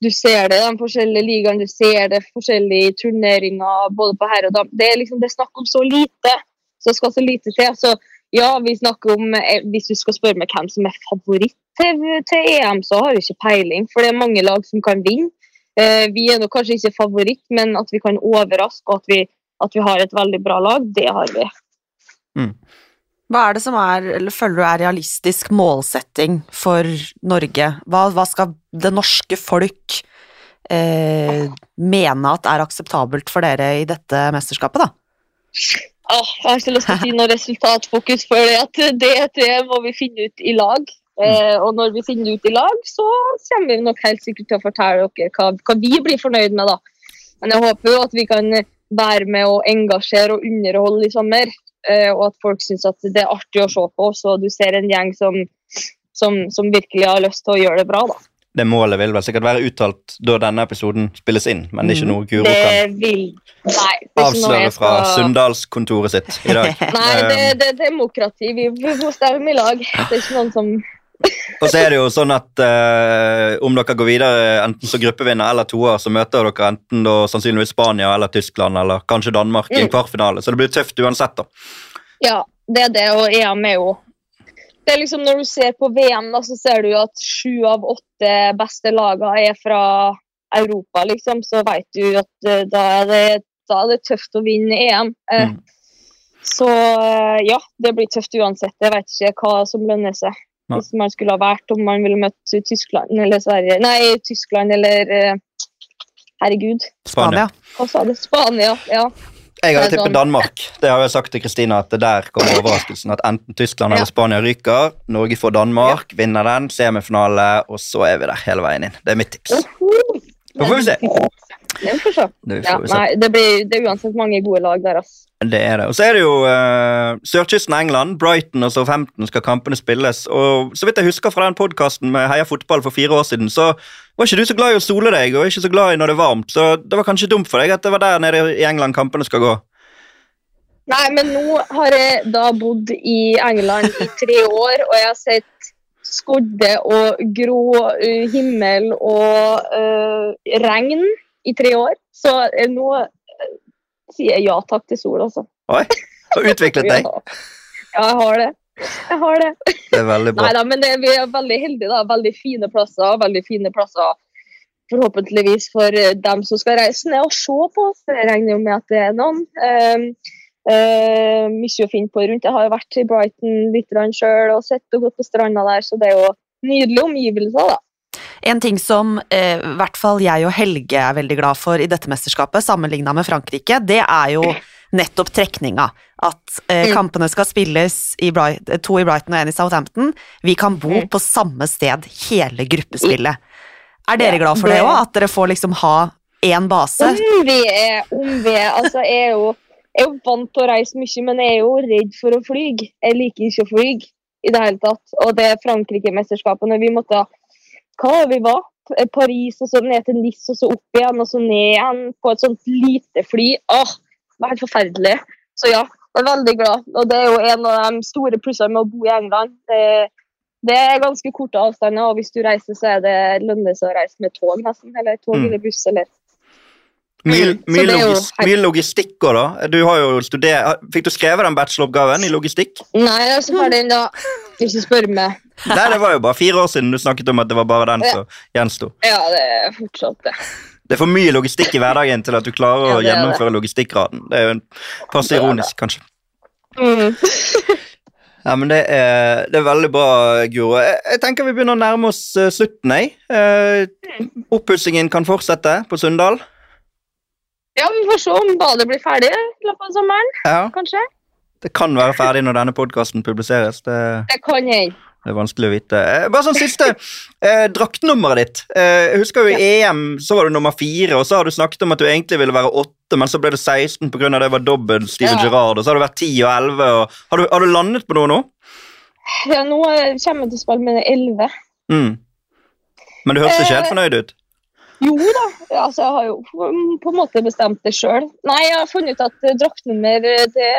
du ser det i de forskjellige ligaene, du ser det forskjellige turneringer både på herre og dame. Det er liksom det er snakk om så lite, så skal så lite til. Så ja, vi snakker om eh, Hvis du skal spørre meg hvem som er favoritt til, til EM, så har vi ikke peiling, for det er mange lag som kan vinne. Eh, vi er nok kanskje ikke favoritt, men at vi kan overraske og at vi, at vi har et veldig bra lag, det har vi. Hva er det som er, eller føler du er realistisk målsetting for Norge? Hva, hva skal det norske folk eh, mene at er akseptabelt for dere i dette mesterskapet, da? Åh, jeg har ikke lyst til å si noe resultatfokus for det. at det, det må vi finne ut i lag. Eh, og når vi finner det ut i lag, så kommer vi nok helt sikkert til å fortelle dere hva, hva vi blir fornøyd med. da. Men jeg håper jo at vi kan være med og engasjere og underholde i sommer. eh, og at folk syns at det er artig å se på, så du ser en gjeng som, som, som virkelig har lyst til å gjøre det bra. da. Det målet vil vel sikkert være uttalt da denne episoden spilles inn, men det er ikke noe Guro kan vil Nei. avsløre fra skal- Sunndalskontoret sitt i dag. [LAUGHS] Nei, det, det, det er demokrati. Vi, vi må stemme i lag. Det er ikke noen som Og så er det jo sånn at eh, om dere går videre enten som gruppevinner eller toer, så møter dere enten da sannsynligvis Spania eller Tyskland eller kanskje Danmark i en Mm. kvartfinale, så det blir tøft uansett. da. Ja, det er det, og EM er jo det er liksom Når du ser på VM, da, så ser du at sju av åtte beste lagene er fra Europa, liksom. Så vet du at eh, da er det, da er det tøft å vinne EM. Eh, Mm. Så eh, ja, det blir tøft uansett. Jeg vet ikke hva som lønner seg. Nei. Hvis man skulle ha vært om man ville møtt Tyskland eller Sverige Nei, Tyskland eller eh, Herregud, Spania. Hva sa du? Spania. Ja. Jeg har tippet sånn. Danmark. Det har jeg sagt til Kristina at det der kommer overraskelsen. At enten Tyskland eller Spania ryker. Norge får Danmark, vinner den, semifinale, og så er vi der hele veien inn. Det er mitt tips. Da får vi se. Det får vi se. Det, Ja, nei, det, blir, det er uansett mange gode lag der, ass. det er det. Og så er det jo uh, sørkysten av England. Brighton og Southampton skal kampene spilles. Og så vidt jeg husker fra den podkasten med Heia fotball for fire år siden, så var ikke du så glad i å sole deg, og ikke så glad i når det er varmt. Så det var kanskje dumt for deg at det var der nede i England kampene skal gå. Nei, men nå har jeg da bodd i England i tre år, og jeg har sett skodde og grå eh, himmel og uh, regn i tre år. Så eh, nå eh, sier jeg ja takk til sol, altså. Oi, har utviklet [LAUGHS] deg. Ja, jeg har det. Jeg har det. Det er veldig bra. Neida, men det, vi er veldig heldige, da. Veldig fine plasser. Veldig fine plasser forhåpentligvis for eh, dem som skal reise ned og se på oss. Jeg regner jo med at det er noen. Um, uh, mye å finne på rundt. Jeg har jo vært i Brighton litt sjøl og sett og gått på stranda der, så det er jo nydelige omgivelser, da. En ting som eh, i hvert fall jeg og Helge er veldig glad for i dette mesterskapet, sammenligna med Frankrike, det er jo nettopp trekninga. At eh, Mm. kampene skal spilles i Bright, to i Brighton og én i Southampton. Vi kan bo Mm. på samme sted hele gruppespillet. Er dere glad for det det- òg? At dere får liksom ha én base? Om vi er, om vi er Altså, jeg er jo jeg er jo vant til å reise mye, men jeg er jo redd for å fly. Jeg liker ikke å fly i det hele tatt. Og det Frankrike-mesterskapet, når vi måtte Hva har vi var? Paris, og så ned til Nis, og så opp igjen, og så ned igjen på et sånt lite fly. Åh, det var helt forferdelig. Så ja, jeg er veldig glad. Og det er jo en av de store plussene med å bo i England. Det, det er ganske korte avstander, og hvis du reiser, så er det lønner seg å reise med tog, nesten. Eller tog Mm. eller buss, eller Mye, Mm, mye, logis mye logistikk òg, da. Du har jo studert, Fikk du skrevet den bacheloroppgaven i logistikk? Nei, jeg er så ferdig da. Ikke spør meg. Nei, det var jo bare fire år siden du snakket om at det var bare den som gjensto. Ja, det er fortsatt det. Det er for mye logistikk i hverdagen til at du klarer Ja, å gjennomføre logistikkgraden. Det er jo en passe ironisk, kanskje. Mm. [LAUGHS] Ja, men det er, det er veldig bra, Guro. Jeg, jeg tenker vi begynner å nærme oss eh, slutten, jeg. Eh, oppussingen kan fortsette på Sunndal. Ja, vi får se om badet blir ferdig i løpet av sommeren, Ja, kanskje. det kan være ferdig når denne podkasten publiseres. Det, Det kan hende. det er vanskelig å vite. Eh, bare sånn siste eh, Draktnummeret ditt. Eh, jeg husker jo I EM så var du nummer fire, og så har du snakket om at du egentlig ville være åtte, men så ble det 16 pga. det var dobbel Steven Ja. Gerrard, og så har du vært 10 og 11. Og, har, du, har du landet på noe nå? Ja, nå kommer jeg til å spille med 11. Mm. Men du hørtes ikke helt Eh, fornøyd ut? Jo da, ja, altså, jeg har jo på- en måte bestemt det sjøl. Nei, jeg har funnet ut at eh, draktnummer, eh, det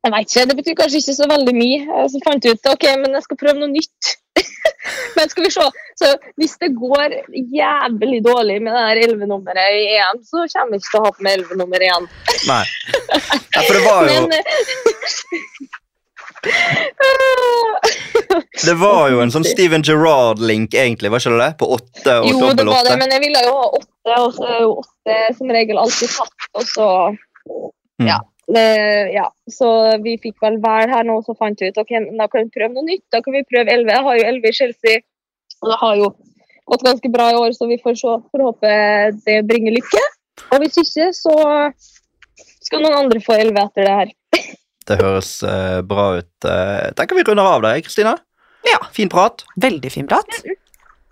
Jeg vet ikke, det betyr kanskje ikke så veldig mye. Så fant jeg ut ok, men jeg skal prøve noe nytt. [LAUGHS] men skal vi se, så hvis det går jævlig dårlig med det der 11-nummeret i EM, så kommer vi ikke til å ha på meg 11-nummer igjen. Nei. Ja, for det var jo, [LAUGHS] Men eh, [LAUGHS] det var jo en sånn Steven Gerrard-link, egentlig, var ikke det det? På åtte og Jo, det var det, men jeg ville jo ha åtte, og så er jo åtte som regel alltid tatt, og så Mm. ja. Det, ja. Så vi fikk vel hver her nå, så fant vi ut ok, da kan vi prøve noe nytt. Da kan vi prøve 11. Jeg har jo 11 i Chelsea, og det har jo gått ganske bra i år, så vi får se. Får håpe det bringer lykke. Og hvis ikke, så skal noen andre få 11 etter det her. [LAUGHS] Det høres uh, bra ut. Uh, tenker vi runder av der, Kristina? Ja. Fin prat. Veldig fin prat.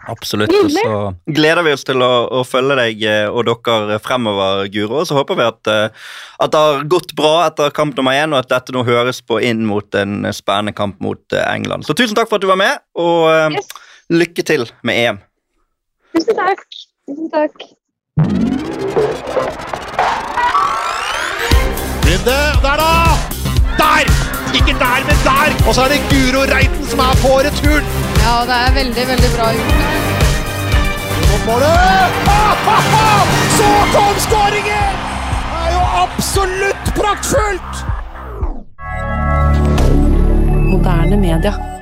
Absolutt. Og så gleder vi oss til å, å følge deg eh, og dere fremover, Guro. Og så håper vi at, eh, at det har gått bra etter kamp nummer én, og at dette nå høres på inn mot en spennende kamp mot eh, England. Så tusen takk for at du var med, og eh, Yes. lykke til med EM. Tusen takk. Tusen takk. Runde, der da! Der! Ikke der, men der! Og så er det Guro Reiten som er på returen. Ja, det er veldig, veldig bra gjort. Ha, ha, ha! Så kom skåringen! Det er jo absolutt praktfullt! Moderne media.